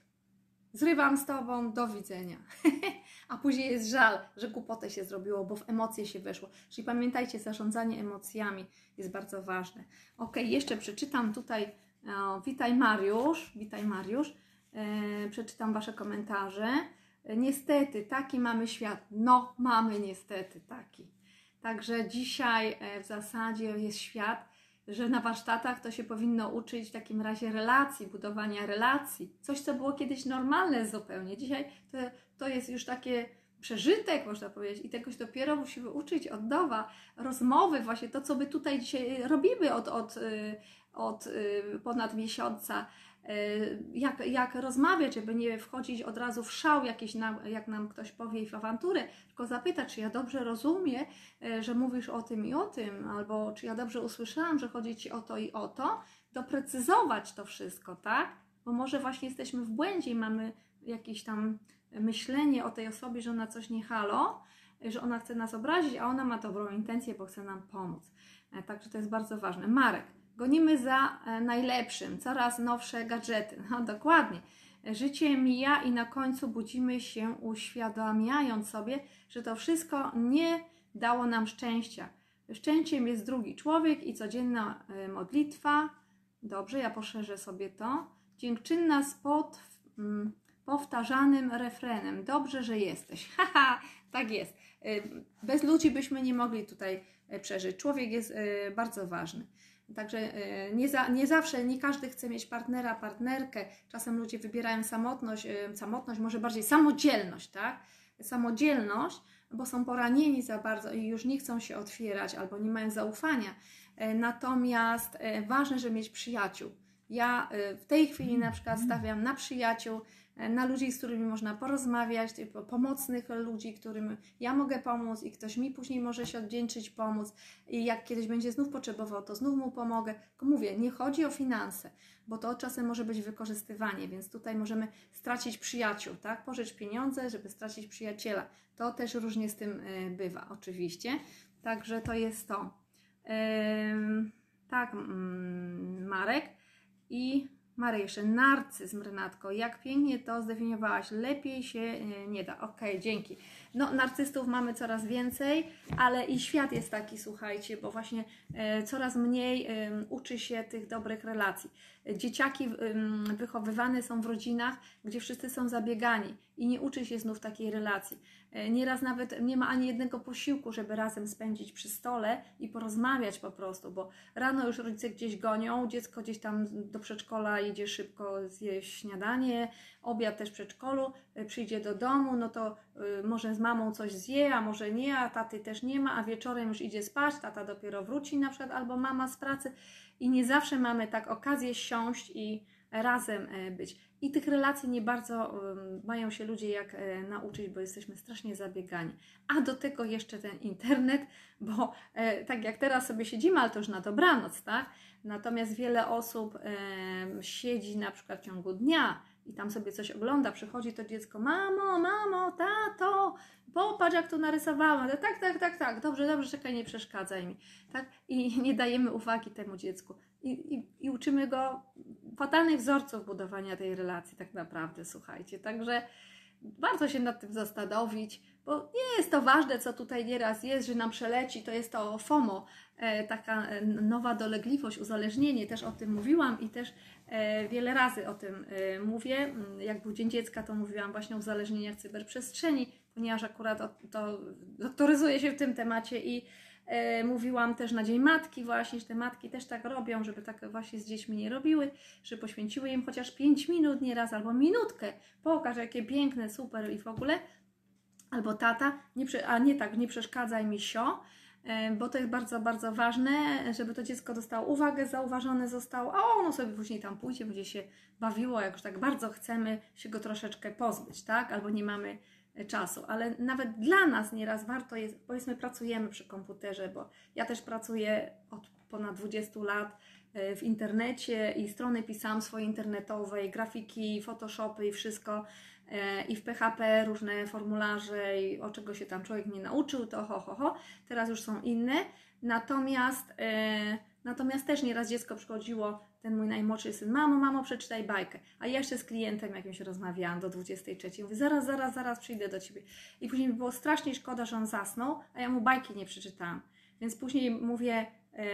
zrywam z tobą, do widzenia. A później jest żal, że głupotę się zrobiło, bo w emocje się weszło. Czyli pamiętajcie, zarządzanie emocjami jest bardzo ważne. Ok, jeszcze przeczytam tutaj. O, witaj Mariusz, witaj Mariusz. E, przeczytam Wasze komentarze. Niestety, taki mamy świat. No, mamy niestety taki. Także dzisiaj e, w zasadzie jest świat, że na warsztatach to się powinno uczyć w takim razie relacji, budowania relacji. Coś, co było kiedyś normalne zupełnie. Dzisiaj to, to jest już takie przeżytek, można powiedzieć, i tegoś dopiero musimy uczyć od nowa. Rozmowy, właśnie to, co my tutaj dzisiaj robimy od, od, y, od y, ponad miesiąca. Y, jak, jak rozmawiać, żeby nie wchodzić od razu w szał jakiś, jak nam ktoś powie w awanturę, tylko zapytać, czy ja dobrze rozumiem, y, że mówisz o tym i o tym, albo czy ja dobrze usłyszałam, że chodzi Ci o to i o to, doprecyzować to wszystko, tak? Bo może właśnie jesteśmy w błędzie i mamy jakieś tam myślenie o tej osobie, że ona coś nie halo, że ona chce nas obrazić, a ona ma dobrą intencję, bo chce nam pomóc. E, także to jest bardzo ważne. Marek, Gonimy za e, najlepszym, coraz nowsze gadżety. No dokładnie. Życie mija i na końcu budzimy się uświadamiając sobie, że to wszystko nie dało nam szczęścia. Szczęściem jest drugi człowiek i codzienna e, modlitwa. Dobrze, ja poszerzę sobie to. Dziękczynna z mm, powtarzanym refrenem. Dobrze, że jesteś. Haha, tak jest. E, bez ludzi byśmy nie mogli tutaj przeżyć. Człowiek jest bardzo ważny. Także e, nie, za, nie zawsze, nie każdy chce mieć partnera, partnerkę. Czasem ludzie wybierają samotność, e, samotność, może bardziej samodzielność, tak? Samodzielność, bo są poranieni za bardzo i już nie chcą się otwierać albo nie mają zaufania. E, natomiast ważne, żeby mieć przyjaciół. Ja w tej chwili na przykład stawiam na przyjaciół, na ludzi, z którymi można porozmawiać, pomocnych ludzi, którym ja mogę pomóc i ktoś mi później może się odwdzięczyć, pomóc. I jak kiedyś będzie znów potrzebował, to znów mu pomogę. Tylko mówię, nie chodzi o finanse, bo to czasem może być wykorzystywanie, więc tutaj możemy stracić przyjaciół, tak? Pożyć pieniądze, żeby stracić przyjaciela. To też różnie z tym e, bywa, oczywiście. Także to jest to. tak, mm, Marek. I Maryjsze, narcyzm, Renatko, jak pięknie to zdefiniowałaś, lepiej się e, nie da. Okay, dzięki. No, narcystów mamy coraz więcej, ale i świat jest taki, słuchajcie, bo właśnie e, coraz mniej uczy się tych dobrych relacji. Dzieciaki wychowywane są w rodzinach, gdzie wszyscy są zabiegani i nie uczy się znów takiej relacji. E, nieraz nawet nie ma ani jednego posiłku, żeby razem spędzić przy stole i porozmawiać po prostu, bo rano już rodzice gdzieś gonią, dziecko gdzieś tam do przedszkola idzie szybko zjeść śniadanie, obiad też w przedszkolu, e, przyjdzie do domu, no to może z mamą coś zje, a może nie, a taty też nie ma, a wieczorem już idzie spać, tata dopiero wróci na przykład, albo mama z pracy i nie zawsze mamy tak okazję siąść i razem e, być. I tych relacji nie bardzo mają się ludzie jak e, nauczyć, bo jesteśmy strasznie zabiegani. A do tego jeszcze ten internet, bo tak jak teraz sobie siedzimy, ale to już na dobranoc, tak? Natomiast wiele osób siedzi na przykład w ciągu dnia i tam sobie coś ogląda, przychodzi to dziecko, mamo, mamo, tato, popatrz jak to narysowałam. Tak, tak, tak, tak, dobrze, dobrze, czekaj, nie przeszkadzaj mi. Tak? I nie dajemy uwagi temu dziecku. I, i, i uczymy go fatalnych wzorców budowania tej relacji, tak naprawdę, słuchajcie. Także warto się nad tym zastanowić, bo nie jest to ważne, co tutaj nieraz jest, że nam przeleci, to jest to FOMO, e, taka e, nowa dolegliwość, uzależnienie, też o tym mówiłam i też e, wiele razy o tym mówię. Mm, jak był Dzień Dziecka, to mówiłam właśnie o uzależnieniach cyberprzestrzeni, ponieważ akurat to doktoryzuję się w tym temacie i mówiłam też na Dzień Matki właśnie, że te matki też tak robią, żeby tak właśnie z dziećmi nie robiły, że poświęciły im chociaż 5 minut nieraz albo minutkę. Pokaż, jakie piękne, super i w ogóle. Albo tata, nie, a nie tak, nie przeszkadzaj mi sio, e, bo to jest bardzo, bardzo ważne, żeby to dziecko dostało uwagę, zauważone zostało, a ono sobie później tam pójdzie, będzie się bawiło, jak już tak bardzo chcemy się go troszeczkę pozbyć, tak? Albo nie mamy e, czasu, ale nawet dla nas nieraz warto jest, powiedzmy, pracujemy przy komputerze, bo ja też pracuję od ponad 20 lat e, w internecie i strony pisałam swoje internetowe, grafiki, photoshopy i wszystko i w PHP różne formularze i o czego się tam człowiek nie nauczył, to ho, ho, ho. Teraz już są inne. Natomiast, e, natomiast też nieraz dziecko przychodziło, ten mój najmłodszy syn, mamo, mamo, przeczytaj bajkę. A ja jeszcze z klientem jakimś rozmawiałam do 23. Mówię, zaraz, zaraz, zaraz przyjdę do Ciebie. I później mi było strasznie szkoda, że on zasnął, a ja mu bajki nie przeczytałam. Więc później mówię, e,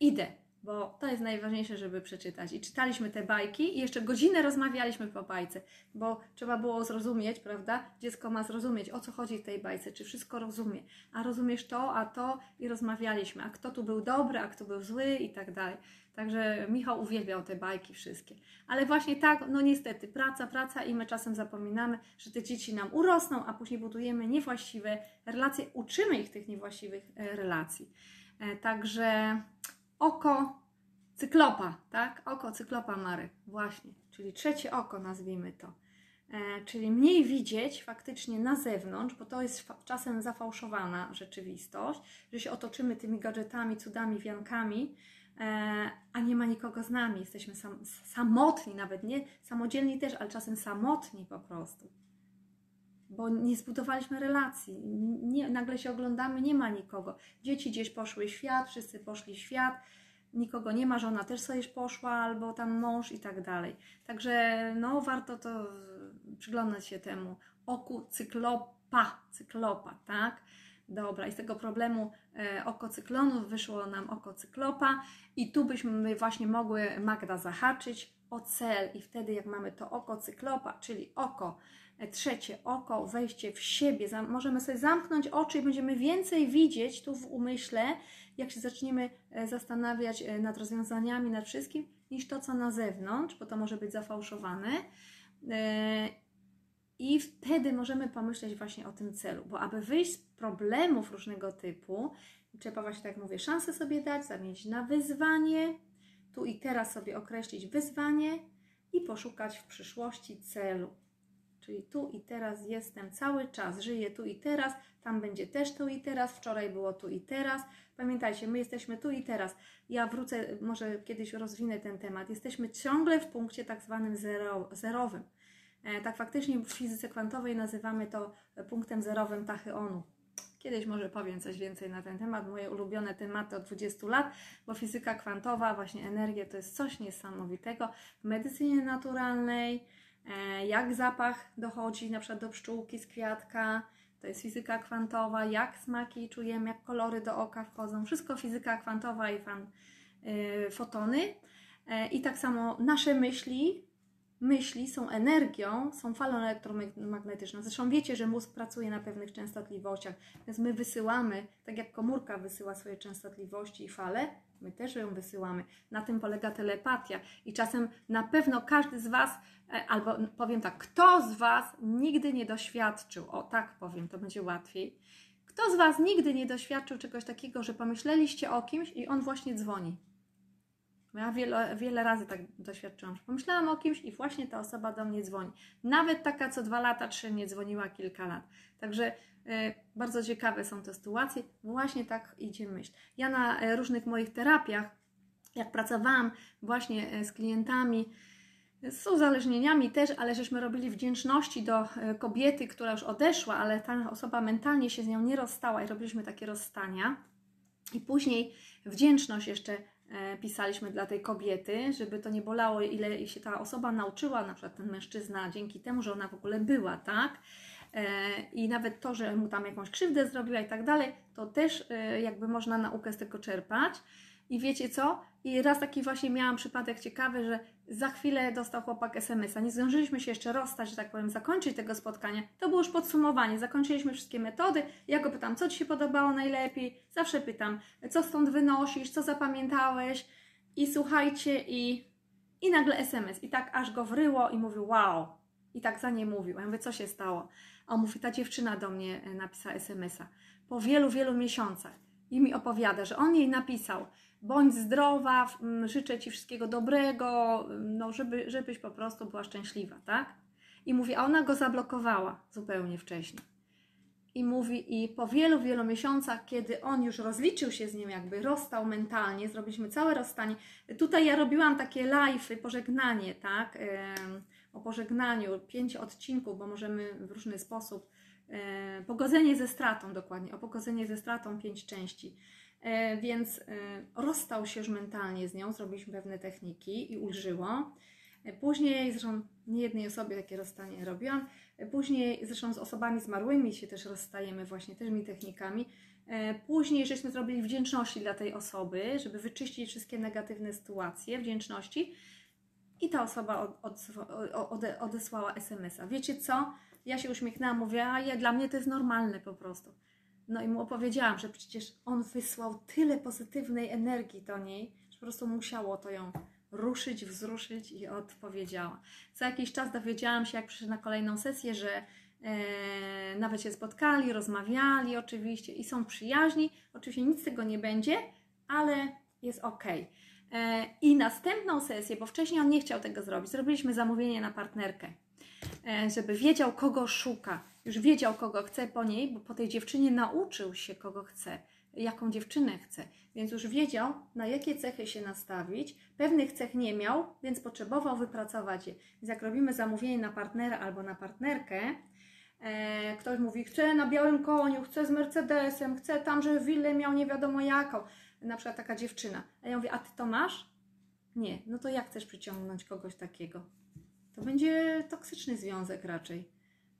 idę bo to jest najważniejsze, żeby przeczytać. I czytaliśmy te bajki i jeszcze godzinę rozmawialiśmy po bajce, bo trzeba było zrozumieć, prawda? Dziecko ma zrozumieć, o co chodzi w tej bajce, czy wszystko rozumie. A rozumiesz to, a to i rozmawialiśmy, a kto tu był dobry, a kto był zły i tak dalej. Także Michał uwielbiał te bajki wszystkie. Ale właśnie tak, no niestety, praca, praca i my czasem zapominamy, że te dzieci nam urosną, a później budujemy niewłaściwe relacje, uczymy ich tych niewłaściwych e, relacji. E, także oko cyklopa, tak? Oko cyklopa Marek, właśnie, czyli trzecie oko nazwijmy to. E, czyli mniej widzieć faktycznie na zewnątrz, bo to jest czasem zafałszowana rzeczywistość, że się otoczymy tymi gadżetami, cudami, wiankami, e, a nie ma nikogo z nami. Jesteśmy sam, samotni, nawet nie samodzielni też, ale czasem samotni po prostu. Bo nie zbudowaliśmy relacji. Nie, nagle się oglądamy, nie ma nikogo. Dzieci gdzieś poszły świat, wszyscy poszli świat nikogo nie ma, żona też sobie poszła, albo tam mąż i tak dalej. Także no, warto to przyglądać się temu oku cyklopa, cyklopa, tak? Dobra, i z tego problemu e, oko cyklonów wyszło nam oko cyklopa i tu byśmy właśnie mogły Magda zahaczyć o cel i wtedy jak mamy to oko cyklopa, czyli oko trzecie oko, wejście w siebie. Możemy sobie zamknąć oczy i będziemy więcej widzieć tu w umyśle, jak się zaczniemy e, zastanawiać e, nad rozwiązaniami, nad wszystkim, niż to, co na zewnątrz, bo to może być zafałszowane. I wtedy możemy pomyśleć właśnie o tym celu, bo aby wyjść z problemów różnego typu, trzeba właśnie, tak mówię, szansę sobie dać, zamienić na wyzwanie, tu i teraz sobie określić wyzwanie i poszukać w przyszłości celu. Czyli tu i teraz jestem cały czas, żyję tu i teraz, tam będzie też tu i teraz, wczoraj było tu i teraz. Pamiętajcie, my jesteśmy tu i teraz. Ja wrócę, może kiedyś rozwinę ten temat. Jesteśmy ciągle w punkcie tak zwanym zero, zerowym. E, tak faktycznie w fizyce kwantowej nazywamy to punktem zerowym tachyonu. Kiedyś może powiem coś więcej na ten temat, moje ulubione tematy od 20 lat, bo fizyka kwantowa, właśnie energia to jest coś niesamowitego w medycynie naturalnej, jak zapach dochodzi na przykład do pszczółki z kwiatka, to jest fizyka kwantowa, jak smaki czujemy, jak kolory do oka wchodzą, wszystko fizyka kwantowa i fan, yy, fotony. Yy, I tak samo nasze myśli, myśli są energią, są falą elektromagnetyczną. Zresztą wiecie, że mózg pracuje na pewnych częstotliwościach, więc my wysyłamy, tak jak komórka wysyła swoje częstotliwości i fale, my też ją wysyłamy. Na tym polega telepatia. I czasem na pewno każdy z Was, e, albo powiem tak, kto z Was nigdy nie doświadczył, o tak powiem, to będzie łatwiej. Kto z Was nigdy nie doświadczył czegoś takiego, że pomyśleliście o kimś i on właśnie dzwoni? Ja wiele, wiele razy tak doświadczyłam, że pomyślałam o kimś i właśnie ta osoba do mnie dzwoni. Nawet taka co dwa lata, trzy nie dzwoniła kilka lat. Także y, bardzo ciekawe są te sytuacje. Właśnie tak idzie myśl. Ja na e, różnych moich terapiach, jak pracowałam właśnie e, z klientami, z uzależnieniami też, ale żeśmy robili wdzięczności do kobiety, która już odeszła, ale ta osoba mentalnie się z nią nie rozstała i robiliśmy takie rozstania. I później wdzięczność jeszcze pisaliśmy dla tej kobiety, żeby to nie bolało, ile się ta osoba nauczyła, na przykład ten mężczyzna, dzięki temu, że ona w ogóle była, tak? E, I nawet to, że mu tam jakąś krzywdę zrobiła i tak dalej, to też e, jakby można naukę z tego czerpać. I wiecie co? I raz taki właśnie miałam przypadek ciekawy, że za chwilę dostał chłopak SMS-a. Nie zdążyliśmy się jeszcze rozstać, że tak powiem, zakończyć tego spotkania. To było już podsumowanie. Zakończyliśmy wszystkie metody. Ja go pytam, co Ci się podobało najlepiej? Zawsze pytam, co stąd wynosisz, co zapamiętałeś? I słuchajcie, i, i nagle SMS. I tak aż go wryło i mówił, wow. I tak za nie mówił. Ja mówię, co się stało? A on mówi, ta dziewczyna do mnie e, napisała SMS-a po wielu, wielu miesiącach i mi opowiada, że on jej napisał, bądź zdrowa, życzę Ci wszystkiego dobrego, no żeby, żebyś po prostu była szczęśliwa, tak? I mówi, a ona go zablokowała zupełnie wcześniej. I mówi, i po wielu, wielu miesiącach, kiedy on już rozliczył się z nim, jakby rozstał mentalnie, zrobiliśmy całe rozstanie. Tutaj ja robiłam takie live'y, pożegnanie, tak? O pożegnaniu, pięć odcinków, bo możemy w różny sposób. Pogodzenie ze stratą, dokładnie, o pogodzenie ze stratą, pięć części. E, więc e, rozstał się już mentalnie z nią, zrobiliśmy pewne techniki i ulżyło. E, później, zresztą nie jednej osobie takie rozstanie robiłam, później zresztą z osobami zmarłymi się też rozstajemy właśnie tymi technikami. Później żeśmy zrobili wdzięczności dla tej osoby, żeby wyczyścić wszystkie negatywne sytuacje, wdzięczności i ta osoba od, od, odesłała SMS-a. Wiecie co? Ja się uśmiechnęłam, mówię, a ja, dla mnie to jest normalne po prostu. No i mu opowiedziałam, że przecież on wysłał tyle pozytywnej energii do niej, że po prostu musiało to ją ruszyć, wzruszyć i odpowiedziała. Co jakiś czas dowiedziałam się, jak przyszedł na kolejną sesję, że e, nawet się spotkali, rozmawiali oczywiście i są przyjaźni. Oczywiście nic z tego nie będzie, ale jest ok. E, I następną sesję, bo wcześniej on nie chciał tego zrobić, zrobiliśmy zamówienie na partnerkę, żeby wiedział, kogo szuka już wiedział, kogo chce po niej, bo po tej dziewczynie nauczył się, kogo chce, jaką dziewczynę chce, więc już wiedział, na jakie cechy się nastawić. Pewnych cech nie miał, więc potrzebował wypracować je. Więc jak robimy zamówienie na partnera albo na partnerkę, e, ktoś mówi, chcę na białym koniu, chcę z Mercedesem, chcę tam, żeby willę miał nie wiadomo jaką, na przykład taka dziewczyna. A ja mówię, a ty to masz? Nie, no to jak chcesz przyciągnąć kogoś takiego? To będzie toksyczny związek raczej.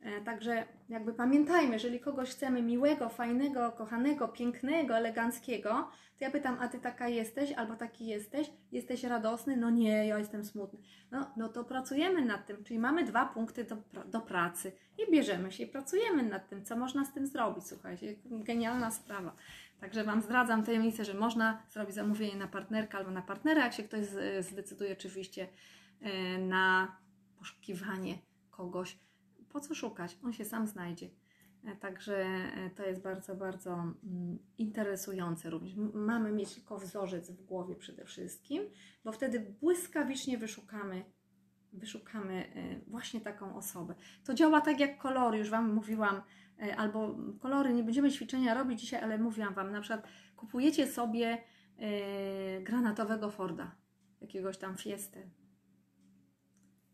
E, także jakby pamiętajmy, jeżeli kogoś chcemy miłego, fajnego, kochanego, pięknego, eleganckiego, to ja pytam, a ty taka jesteś albo taki jesteś? Jesteś radosny? No nie, ja jestem smutny. No, no to pracujemy nad tym, czyli mamy dwa punkty do, do pracy i bierzemy się i pracujemy nad tym, co można z tym zrobić. Słuchajcie, genialna sprawa. Także Wam zdradzam tajemnicę, że można zrobić zamówienie na partnerkę albo na partnera, jak się ktoś zdecyduje oczywiście e, na poszukiwanie kogoś, po co szukać? On się sam znajdzie. E, także e, to jest bardzo, bardzo mm, interesujące również. Mamy mieć tylko wzorzec w głowie przede wszystkim, bo wtedy błyskawicznie wyszukamy, wyszukamy e, właśnie taką osobę. To działa tak jak kolory, już Wam mówiłam, albo kolory, nie będziemy ćwiczenia robić dzisiaj, ale mówiłam Wam, na przykład kupujecie sobie granatowego Forda, jakiegoś tam Fiestę.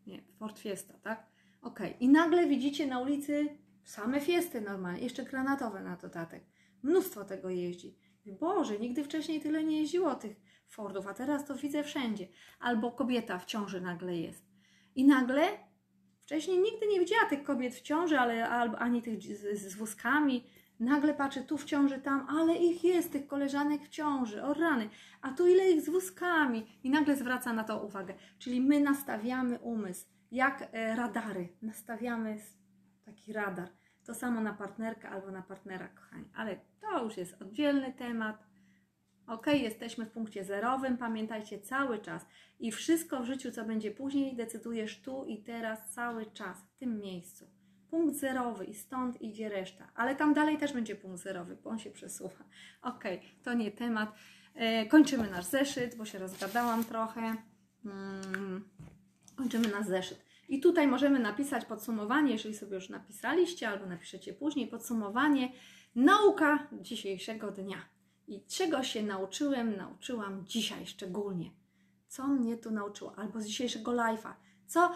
Nie, Ford Fiesta, tak? Ok, i nagle widzicie na ulicy same fiesty normalnie, jeszcze granatowe na dodatek. Mnóstwo tego jeździ. Boże, nigdy wcześniej tyle nie jeździło tych Fordów, a teraz to widzę wszędzie. Albo kobieta w ciąży nagle jest. I nagle, wcześniej nigdy nie widziała tych kobiet w ciąży, ale albo ani tych z, z wózkami. Nagle patrzy tu w ciąży, tam, ale ich jest, tych koleżanek w ciąży, o rany. A tu ile ich z wózkami. I nagle zwraca na to uwagę. Czyli my nastawiamy umysł jak e, radary. Nastawiamy taki radar. To samo na partnerkę albo na partnera, kochani. Ale to już jest oddzielny temat. Ok, jesteśmy w punkcie zerowym, pamiętajcie cały czas. I wszystko w życiu, co będzie później, decydujesz tu i teraz, cały czas, w tym miejscu. Punkt zerowy i stąd idzie reszta. Ale tam dalej też będzie punkt zerowy, bo on się przesuwa. Ok, to nie temat. E, kończymy nasz zeszyt, bo się rozgadałam trochę. Hmm kończymy na zeszyt. I tutaj możemy napisać podsumowanie, jeżeli sobie już napisaliście, albo napiszecie później podsumowanie. Nauka dzisiejszego dnia. I czego się nauczyłem, nauczyłam dzisiaj szczególnie. Co mnie tu nauczyło, albo z dzisiejszego live'a. Co,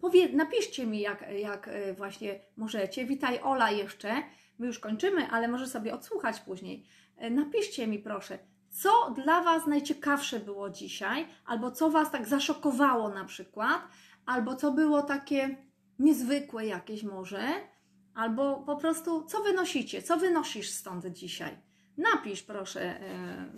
powie, napiszcie mi, jak, jak e, właśnie możecie. Witaj Ola jeszcze. My już kończymy, ale może sobie odsłuchać później. E, napiszcie mi proszę, co dla Was najciekawsze było dzisiaj, albo co Was tak zaszokowało na przykład, albo co było takie niezwykłe jakieś może, albo po prostu co wynosicie, co wynosisz stąd dzisiaj. Napisz proszę, e,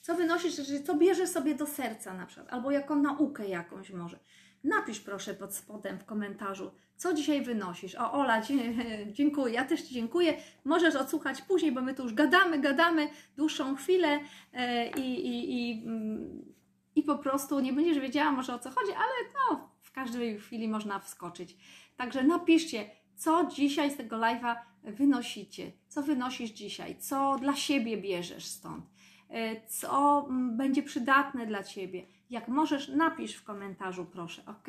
co wynosisz, co bierzesz sobie do serca na przykład, albo jako naukę jakąś może. Napisz proszę pod spodem w komentarzu, co dzisiaj wynosisz. O, Ola, dziękuję, ja też Ci dziękuję. Możesz odsłuchać później, bo my tu już gadamy, gadamy dłuższą chwilę e, i, i, i, mm, i po prostu nie będziesz wiedziała może o co chodzi, ale no, w każdej chwili można wskoczyć. Także napiszcie, Co dzisiaj z tego live'a wynosicie? Co wynosisz dzisiaj? Co dla siebie bierzesz stąd? E, Co mm, będzie przydatne dla ciebie? Jak możesz, napisz w komentarzu, proszę, ok?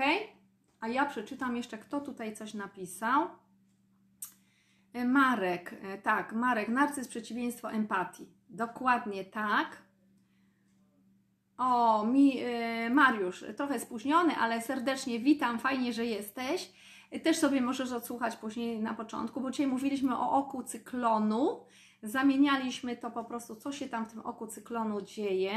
A ja przeczytam jeszcze, kto tutaj coś napisał. E, Marek, e, tak, Marek, narcyz przeciwieństwo empatii. Dokładnie tak. O, mi, e, Mariusz, trochę spóźniony, ale serdecznie witam, fajnie, że jesteś. Też sobie możesz odsłuchać później na początku, bo dzisiaj mówiliśmy o oku cyklonu. Zamienialiśmy to po prostu, co się tam w tym oku cyklonu dzieje.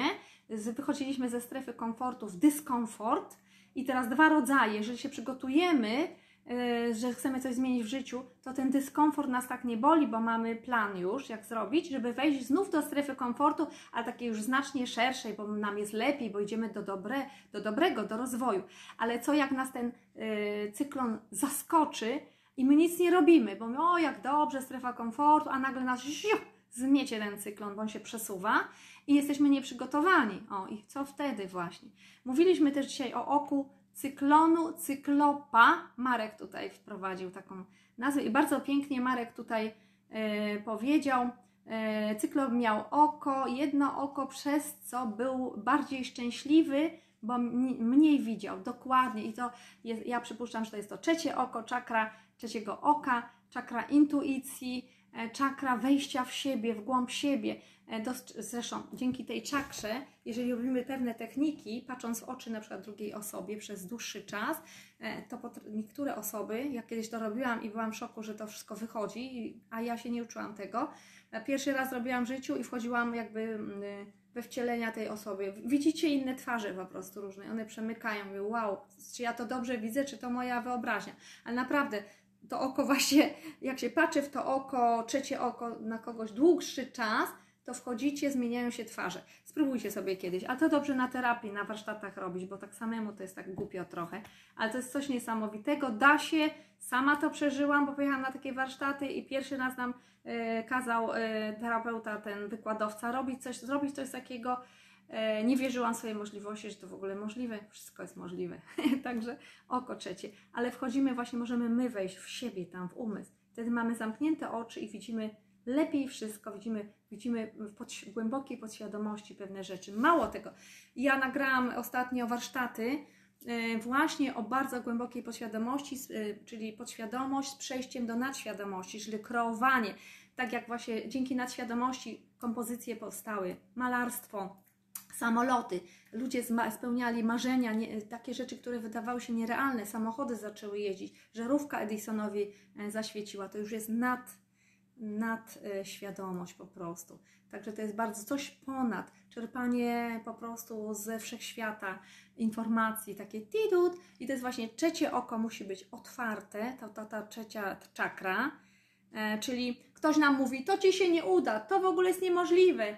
Wychodziliśmy ze strefy komfortu w dyskomfort. I teraz dwa rodzaje. Jeżeli się przygotujemy, yy, że chcemy coś zmienić w życiu, to ten dyskomfort nas tak nie boli, bo mamy plan już, jak zrobić, żeby wejść znów do strefy komfortu, ale takiej już znacznie szerszej, bo nam jest lepiej, bo idziemy do, dobre, do dobrego, do rozwoju. Ale co jak nas ten yy, cyklon zaskoczy i my nic nie robimy, bo my, o jak dobrze, strefa komfortu, a nagle nas ziu, zmiecie ten cyklon, bo on się przesuwa i jesteśmy nieprzygotowani. O, i co wtedy właśnie? Mówiliśmy też dzisiaj o oku cyklonu, cyklopa. Marek tutaj wprowadził taką nazwę i bardzo pięknie Marek tutaj e, powiedział. E, cyklop miał oko, jedno oko, przez co był bardziej szczęśliwy, bo mni- mniej widział. Dokładnie. I to jest, ja przypuszczam, że to jest to trzecie oko, czakra trzeciego oka, czakra intuicji, e, czakra wejścia w siebie, w głąb siebie. E, Zresztą dzięki tej czakrze, jeżeli robimy pewne techniki, patrząc w oczy na przykład drugiej osobie przez dłuższy czas, e, to niektóre osoby, jak kiedyś to robiłam i byłam w szoku, że to wszystko wychodzi, a ja się nie uczyłam tego. Pierwszy raz robiłam w życiu i wchodziłam jakby mm, we wcielenia tej osoby. Widzicie inne twarze po prostu różne, one przemykają. Mówię, wow, czy ja to dobrze widzę, czy to moja wyobraźnia. Ale naprawdę to oko właśnie, jak się patrzy w to oko, trzecie oko na kogoś dłuższy czas, to wchodzicie, zmieniają się twarze. Spróbujcie sobie kiedyś, ale to dobrze na terapii, na warsztatach robić, bo tak samemu to jest tak głupio trochę, ale to jest coś niesamowitego, da się, sama to przeżyłam, bo pojechałam na takie warsztaty i pierwszy raz nam e, kazał e, terapeuta, ten wykładowca robić coś, zrobić coś takiego, nie wierzyłam w swoje możliwości, że to w ogóle możliwe, wszystko jest możliwe, także oko trzecie, ale wchodzimy właśnie, możemy my wejść w siebie, tam w umysł, wtedy mamy zamknięte oczy i widzimy lepiej wszystko, widzimy, widzimy w podś- głębokiej podświadomości pewne rzeczy. Mało tego, ja nagrałam ostatnio warsztaty e, właśnie o bardzo głębokiej podświadomości, e, czyli podświadomość z przejściem do nadświadomości, czyli kreowanie. Tak jak właśnie dzięki nadświadomości kompozycje powstały, malarstwo, samoloty, ludzie spełniali marzenia, nie, takie rzeczy, które wydawały się nierealne, samochody zaczęły jeździć, żarówka Edisonowi e, zaświeciła, to już jest nad, nad e, świadomość po prostu. Także to jest bardzo coś ponad, czerpanie po prostu ze wszechświata informacji, takie tidut. I to jest właśnie trzecie oko musi być otwarte, ta, ta, ta trzecia czakra, e, czyli ktoś nam mówi, to Ci się nie uda, to w ogóle jest niemożliwe.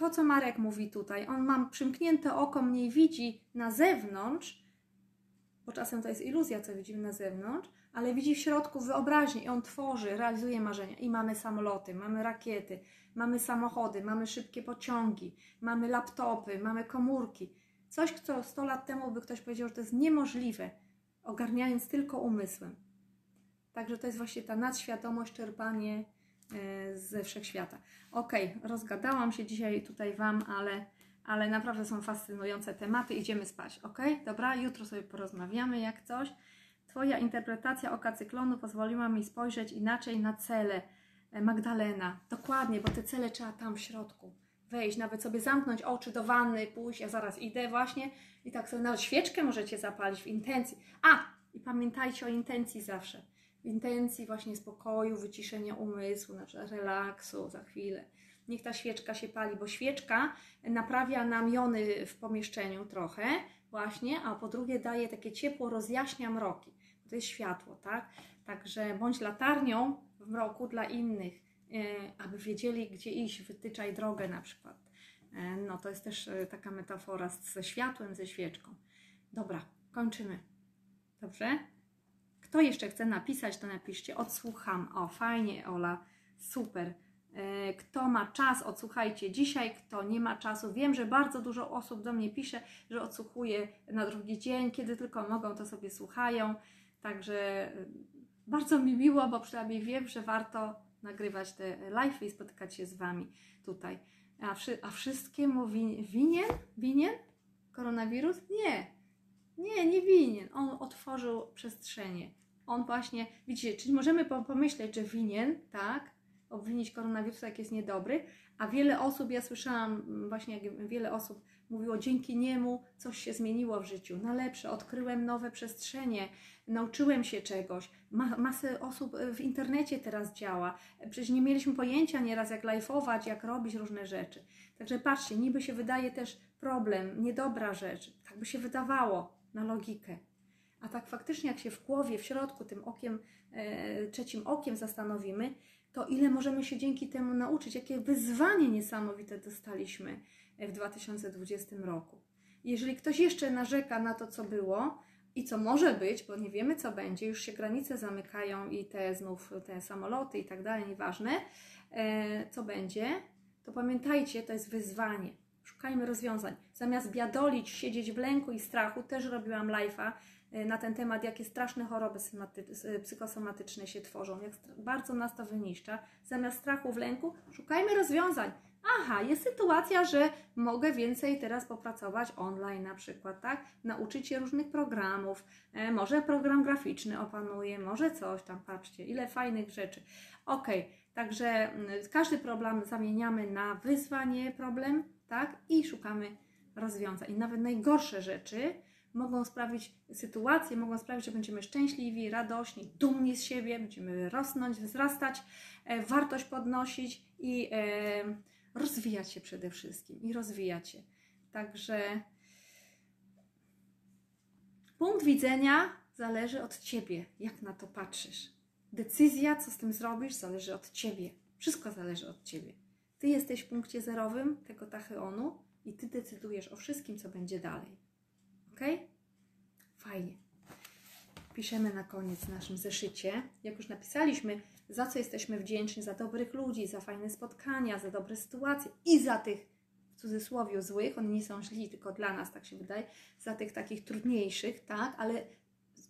To, co Marek mówi tutaj, on ma przymknięte oko, mniej widzi na zewnątrz, bo czasem to jest iluzja, co widzimy na zewnątrz, ale widzi w środku wyobraźnię i on tworzy, realizuje marzenia. I mamy samoloty, mamy rakiety, mamy samochody, mamy szybkie pociągi, mamy laptopy, mamy komórki. Coś, co 100 lat temu by ktoś powiedział, że to jest niemożliwe, ogarniając tylko umysłem. Także to jest właśnie ta nadświadomość, czerpanie ze wszechświata. Okej, rozgadałam się dzisiaj tutaj Wam, ale, ale naprawdę są fascynujące tematy. Idziemy spać, ok? Dobra, jutro sobie porozmawiamy jak coś. Twoja interpretacja oka cyklonu pozwoliła mi spojrzeć inaczej na cele. E, Magdalena, dokładnie, bo te cele trzeba tam w środku wejść, nawet sobie zamknąć oczy do wanny, pójść, ja zaraz idę właśnie i tak sobie nawet świeczkę możecie zapalić w intencji. A, i pamiętajcie o intencji zawsze. Intencji właśnie spokoju, wyciszenia umysłu, na przykład relaksu za chwilę. Niech ta świeczka się pali, bo świeczka naprawia nam jony w pomieszczeniu trochę właśnie, a po drugie daje takie ciepło, rozjaśnia mroki. To jest światło, tak? Także bądź latarnią w mroku dla innych, e, aby wiedzieli, gdzie iść, wytyczaj drogę na przykład. E, No to jest też e, taka metafora ze światłem, ze świeczką. Dobra, kończymy. Dobrze? Kto jeszcze chce napisać, to napiszcie. Odsłucham. O, fajnie, Ola. Super. E, Kto ma czas, odsłuchajcie dzisiaj. Kto nie ma czasu, wiem, że bardzo dużo osób do mnie pisze, że odsłuchuje na drugi dzień. Kiedy tylko mogą, to sobie słuchają. Także e, bardzo mi miło, bo przynajmniej wiem, że warto nagrywać te live i spotykać się z Wami tutaj. A, wszy, a wszystkiemu win, winien? Winien? Koronawirus? Nie. Nie, nie winien. On otworzył przestrzenie. On właśnie, widzicie, czyli możemy pomyśleć, że winien, tak, obwinić koronawirusa, jak jest niedobry, a wiele osób, ja słyszałam właśnie, jak wiele osób mówiło, dzięki niemu coś się zmieniło w życiu, na lepsze, odkryłem nowe przestrzenie, nauczyłem się czegoś. Ma, masę osób w internecie teraz działa. Przecież nie mieliśmy pojęcia nieraz, jak lajfować, jak robić różne rzeczy. Także patrzcie, niby się wydaje też problem, niedobra rzecz, tak by się wydawało na logikę. A tak faktycznie, jak się w głowie, w środku, tym okiem, e, trzecim okiem zastanowimy, to ile możemy się dzięki temu nauczyć, jakie wyzwanie niesamowite dostaliśmy w 2020 roku. Jeżeli ktoś jeszcze narzeka na to, co było i co może być, bo nie wiemy, co będzie, już się granice zamykają i te znów te samoloty i tak dalej, nieważne, e, co będzie, to pamiętajcie, to jest wyzwanie. Szukajmy rozwiązań. Zamiast biadolić, siedzieć w lęku i strachu, też robiłam live'a e, na ten temat, jakie straszne choroby psychosomatyczne się tworzą, jak bardzo nas to wyniszcza. Zamiast strachu w lęku, szukajmy rozwiązań aha, jest sytuacja, że mogę więcej teraz popracować online na przykład, tak? Nauczyć się różnych programów, e, może program graficzny opanuję, może coś tam, patrzcie, ile fajnych rzeczy. Ok, także mm, każdy problem zamieniamy na wyzwanie, problem, tak? I szukamy rozwiązań. I nawet najgorsze rzeczy mogą sprawić, sytuacje mogą sprawić, że będziemy szczęśliwi, radośni, dumni z siebie, będziemy rosnąć, wzrastać, e, wartość podnosić i e, rozwijać się przede wszystkim i rozwijać się. Także punkt widzenia zależy od ciebie, jak na to patrzysz. Decyzja, co z tym zrobisz, zależy od ciebie. Wszystko zależy od ciebie. Ty jesteś w punkcie zerowym tego tachyonu i ty decydujesz o wszystkim, co będzie dalej. Ok? Fajnie. Piszemy na koniec w naszym zeszycie. Jak już napisaliśmy, za co jesteśmy wdzięczni, za dobrych ludzi, za fajne spotkania, za dobre sytuacje i za tych w cudzysłowie złych, oni nie są źli, tylko dla nas, tak się wydaje, za tych takich trudniejszych, tak, ale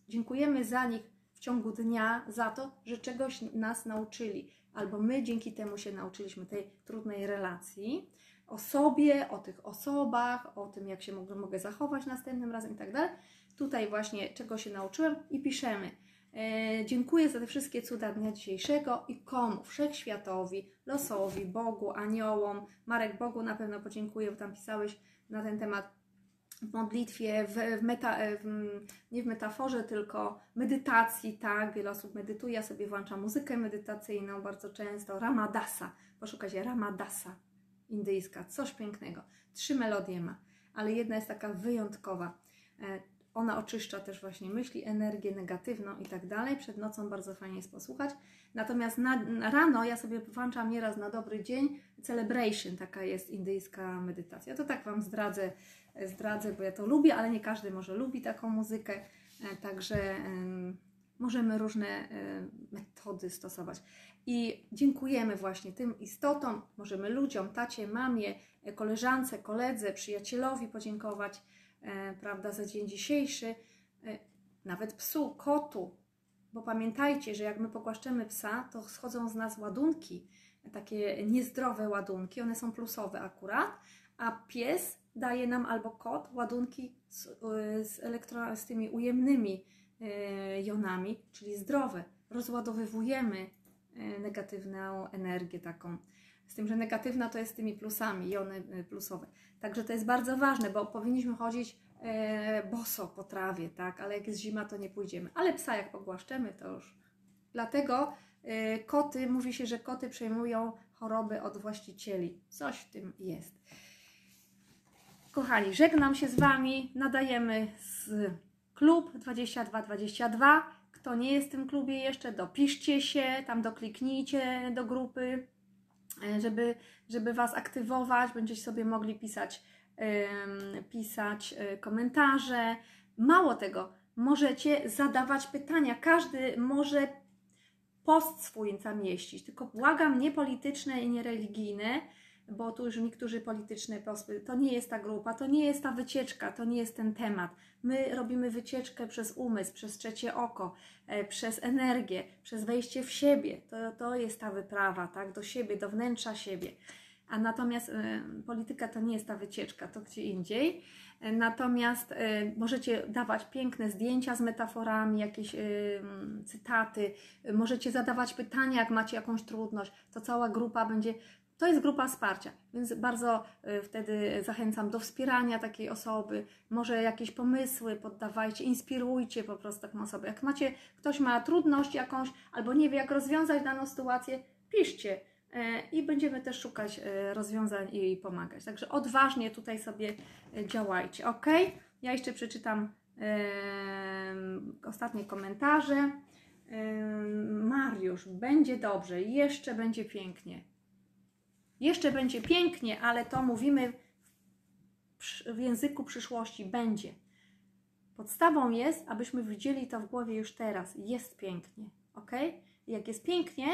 dziękujemy za nich w ciągu dnia, za to, że czegoś nas nauczyli, albo my dzięki temu się nauczyliśmy tej trudnej relacji, o sobie, o tych osobach, o tym, jak się mogę, mogę zachować następnym razem i tak dalej. Tutaj właśnie czego się nauczyłem i piszemy. E, dziękuję za te wszystkie cuda dnia dzisiejszego i komu? Wszechświatowi, losowi, Bogu, aniołom. Marek Bogu na pewno podziękuję, bo tam pisałeś na ten temat w modlitwie, w, w meta, e, w, nie w metaforze, tylko medytacji, tak? Wiele osób medytuje, ja sobie włączam muzykę medytacyjną bardzo często. Ramadasa, poszukajcie Ramadasa, indyjska, coś pięknego. Trzy melodie ma, ale jedna jest taka wyjątkowa. E, ona oczyszcza też właśnie myśli, energię negatywną i tak dalej. Przed nocą bardzo fajnie jest posłuchać. Natomiast na, na rano ja sobie włączam nieraz na dobry dzień celebration, taka jest indyjska medytacja. To tak Wam zdradzę, zdradzę, bo ja to lubię, ale nie każdy może lubi taką muzykę. E, także możemy różne e, metody stosować. I dziękujemy właśnie tym istotom, możemy ludziom, tacie, mamie, koleżance, koledze, przyjacielowi podziękować E, prawda, za dzień dzisiejszy, e, nawet psu, kotu, bo pamiętajcie, że jak my pogłaszczemy psa, to schodzą z nas ładunki, takie niezdrowe ładunki, one są plusowe akurat, a pies daje nam albo kot ładunki z, e, z, elektro, z tymi ujemnymi jonami, czyli zdrowe. Rozładowywujemy negatywną energię taką. Z tym, że negatywna to jest z tymi plusami, jony plusowe. Także to jest bardzo ważne, bo powinniśmy chodzić e, boso po trawie, tak? Ale jak jest zima, to nie pójdziemy. Ale psa jak pogłaszczemy, to już. Dlatego koty, mówi się, że koty przejmują choroby od właścicieli. Coś w tym jest. Kochani, żegnam się z Wami. Nadajemy z klub 2222. Kto nie jest w tym klubie jeszcze, dopiszcie się, tam dokliknijcie do grupy. E, żeby, żeby Was aktywować, będziecie sobie mogli pisać, pisać e, komentarze. Mało tego, możecie zadawać pytania. Każdy może post swój zamieścić, tylko błagam, nie polityczne i nie religijne, bo tu już niektórzy polityczne posły, to nie jest ta grupa, to nie jest ta wycieczka, to nie jest ten temat. My robimy wycieczkę przez umysł, przez trzecie oko, e, przez energię, przez wejście w siebie. To, to jest ta wyprawa, tak, do siebie, do wnętrza siebie. A natomiast e, polityka to nie jest ta wycieczka, to gdzie indziej. E, Natomiast e, możecie dawać piękne zdjęcia z metaforami, jakieś mm, cytaty, możecie zadawać pytania, jak macie jakąś trudność. To cała grupa będzie. To jest grupa wsparcia, więc bardzo e, wtedy zachęcam do wspierania takiej osoby. Może jakieś pomysły poddawajcie, inspirujcie po prostu taką osobę. Jak macie, ktoś ma trudność jakąś, albo nie wie, jak rozwiązać daną sytuację, piszcie e, i będziemy też szukać e, rozwiązań i pomagać. Także odważnie tutaj sobie e, działajcie, ok? Ja jeszcze przeczytam ostatnie komentarze. Mariusz, będzie dobrze, jeszcze będzie pięknie. Jeszcze będzie pięknie, ale to mówimy w, języku przyszłości będzie. Podstawą jest, abyśmy widzieli to w głowie już teraz. Jest pięknie, ok? Jak jest pięknie,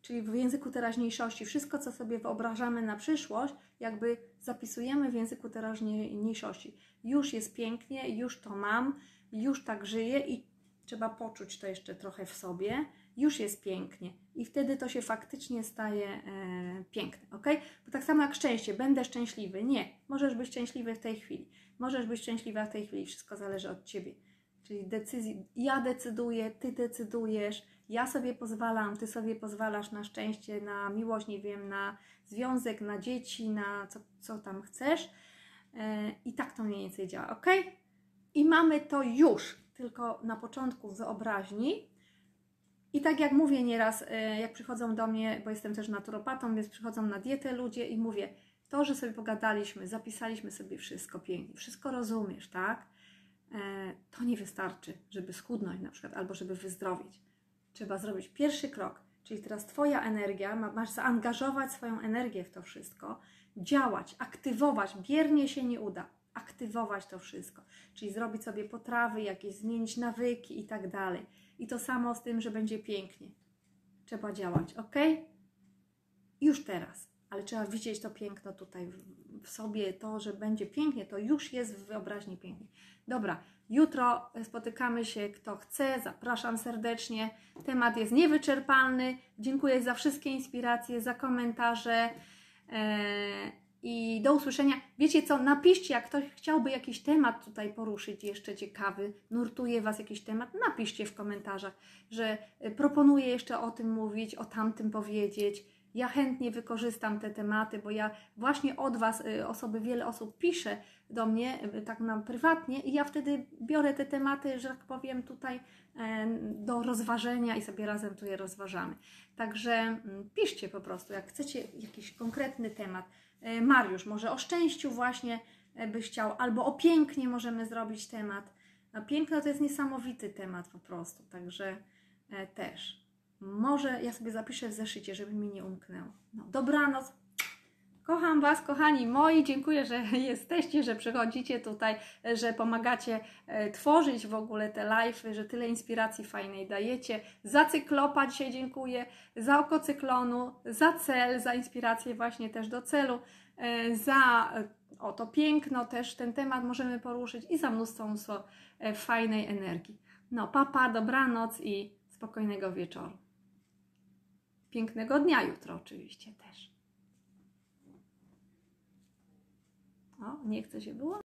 czyli w języku teraźniejszości, wszystko, co sobie wyobrażamy na przyszłość, jakby zapisujemy w języku teraźniejszości. Już jest pięknie, już to mam, już tak żyję i trzeba poczuć to jeszcze trochę w sobie. Już jest pięknie i wtedy to się faktycznie staje e, piękne, ok? Bo tak samo jak szczęście, będę szczęśliwy. Nie, możesz być szczęśliwy w tej chwili. Możesz być szczęśliwa w tej chwili, wszystko zależy od ciebie. Czyli decyzji, ja decyduję, ty decydujesz, ja sobie pozwalam, ty sobie pozwalasz na szczęście, na miłość, nie wiem, na związek, na dzieci, na co, co tam chcesz. E, I tak to mniej więcej działa, ok? I mamy to już, tylko na początku wyobraźni. I tak jak mówię nieraz, e, jak przychodzą do mnie, bo jestem też naturopatą, więc przychodzą na dietę ludzie i mówię, to, że sobie pogadaliśmy, zapisaliśmy sobie wszystko pięknie, wszystko rozumiesz, tak? E, To nie wystarczy, żeby schudnąć na przykład, albo żeby wyzdrowieć. Trzeba zrobić pierwszy krok, czyli teraz Twoja energia, ma- masz zaangażować swoją energię w to wszystko, działać, aktywować, biernie się nie uda, aktywować to wszystko, czyli zrobić sobie potrawy, jakieś zmienić nawyki i tak dalej. I to samo z tym, że będzie pięknie. Trzeba działać, ok? Już teraz, ale trzeba widzieć to piękno tutaj w- sobie, to, że będzie pięknie, to już jest w wyobraźni pięknie. Dobra, jutro spotykamy się, kto chce, zapraszam serdecznie. Temat jest niewyczerpalny. Dziękuję za wszystkie inspiracje, za komentarze. Eee, I do usłyszenia. Wiecie co, napiszcie, jak ktoś chciałby jakiś temat tutaj poruszyć jeszcze ciekawy, nurtuje Was jakiś temat, napiszcie w komentarzach, że y, proponuję jeszcze o tym mówić, o tamtym powiedzieć. Ja chętnie wykorzystam te tematy, bo ja właśnie od Was, y, osoby, wiele osób pisze do mnie y, tak na prywatnie i ja wtedy biorę te tematy, że tak powiem, tutaj do rozważenia i sobie razem tu je rozważamy. Także mm, piszcie po prostu, jak chcecie jakiś konkretny temat. E, Mariusz, może o szczęściu właśnie e, byś chciał, albo o pięknie możemy zrobić temat. A piękno to jest niesamowity temat po prostu, także e, też. Może ja sobie zapiszę w zeszycie, żeby mi nie umknęło. No, dobranoc. Kocham Was, kochani moi. Dziękuję, że jesteście, że przychodzicie tutaj, że pomagacie e, tworzyć w ogóle te live'y, że tyle inspiracji fajnej dajecie. Za cyklopa dzisiaj dziękuję, za oko cyklonu, za cel, za inspirację właśnie też do celu, e, za e, o to piękno też ten temat możemy poruszyć i za mnóstwo, mnóstwo fajnej energii. No, papa, dobranoc i spokojnego wieczoru. Pięknego dnia jutro oczywiście też. O, nie chce się było?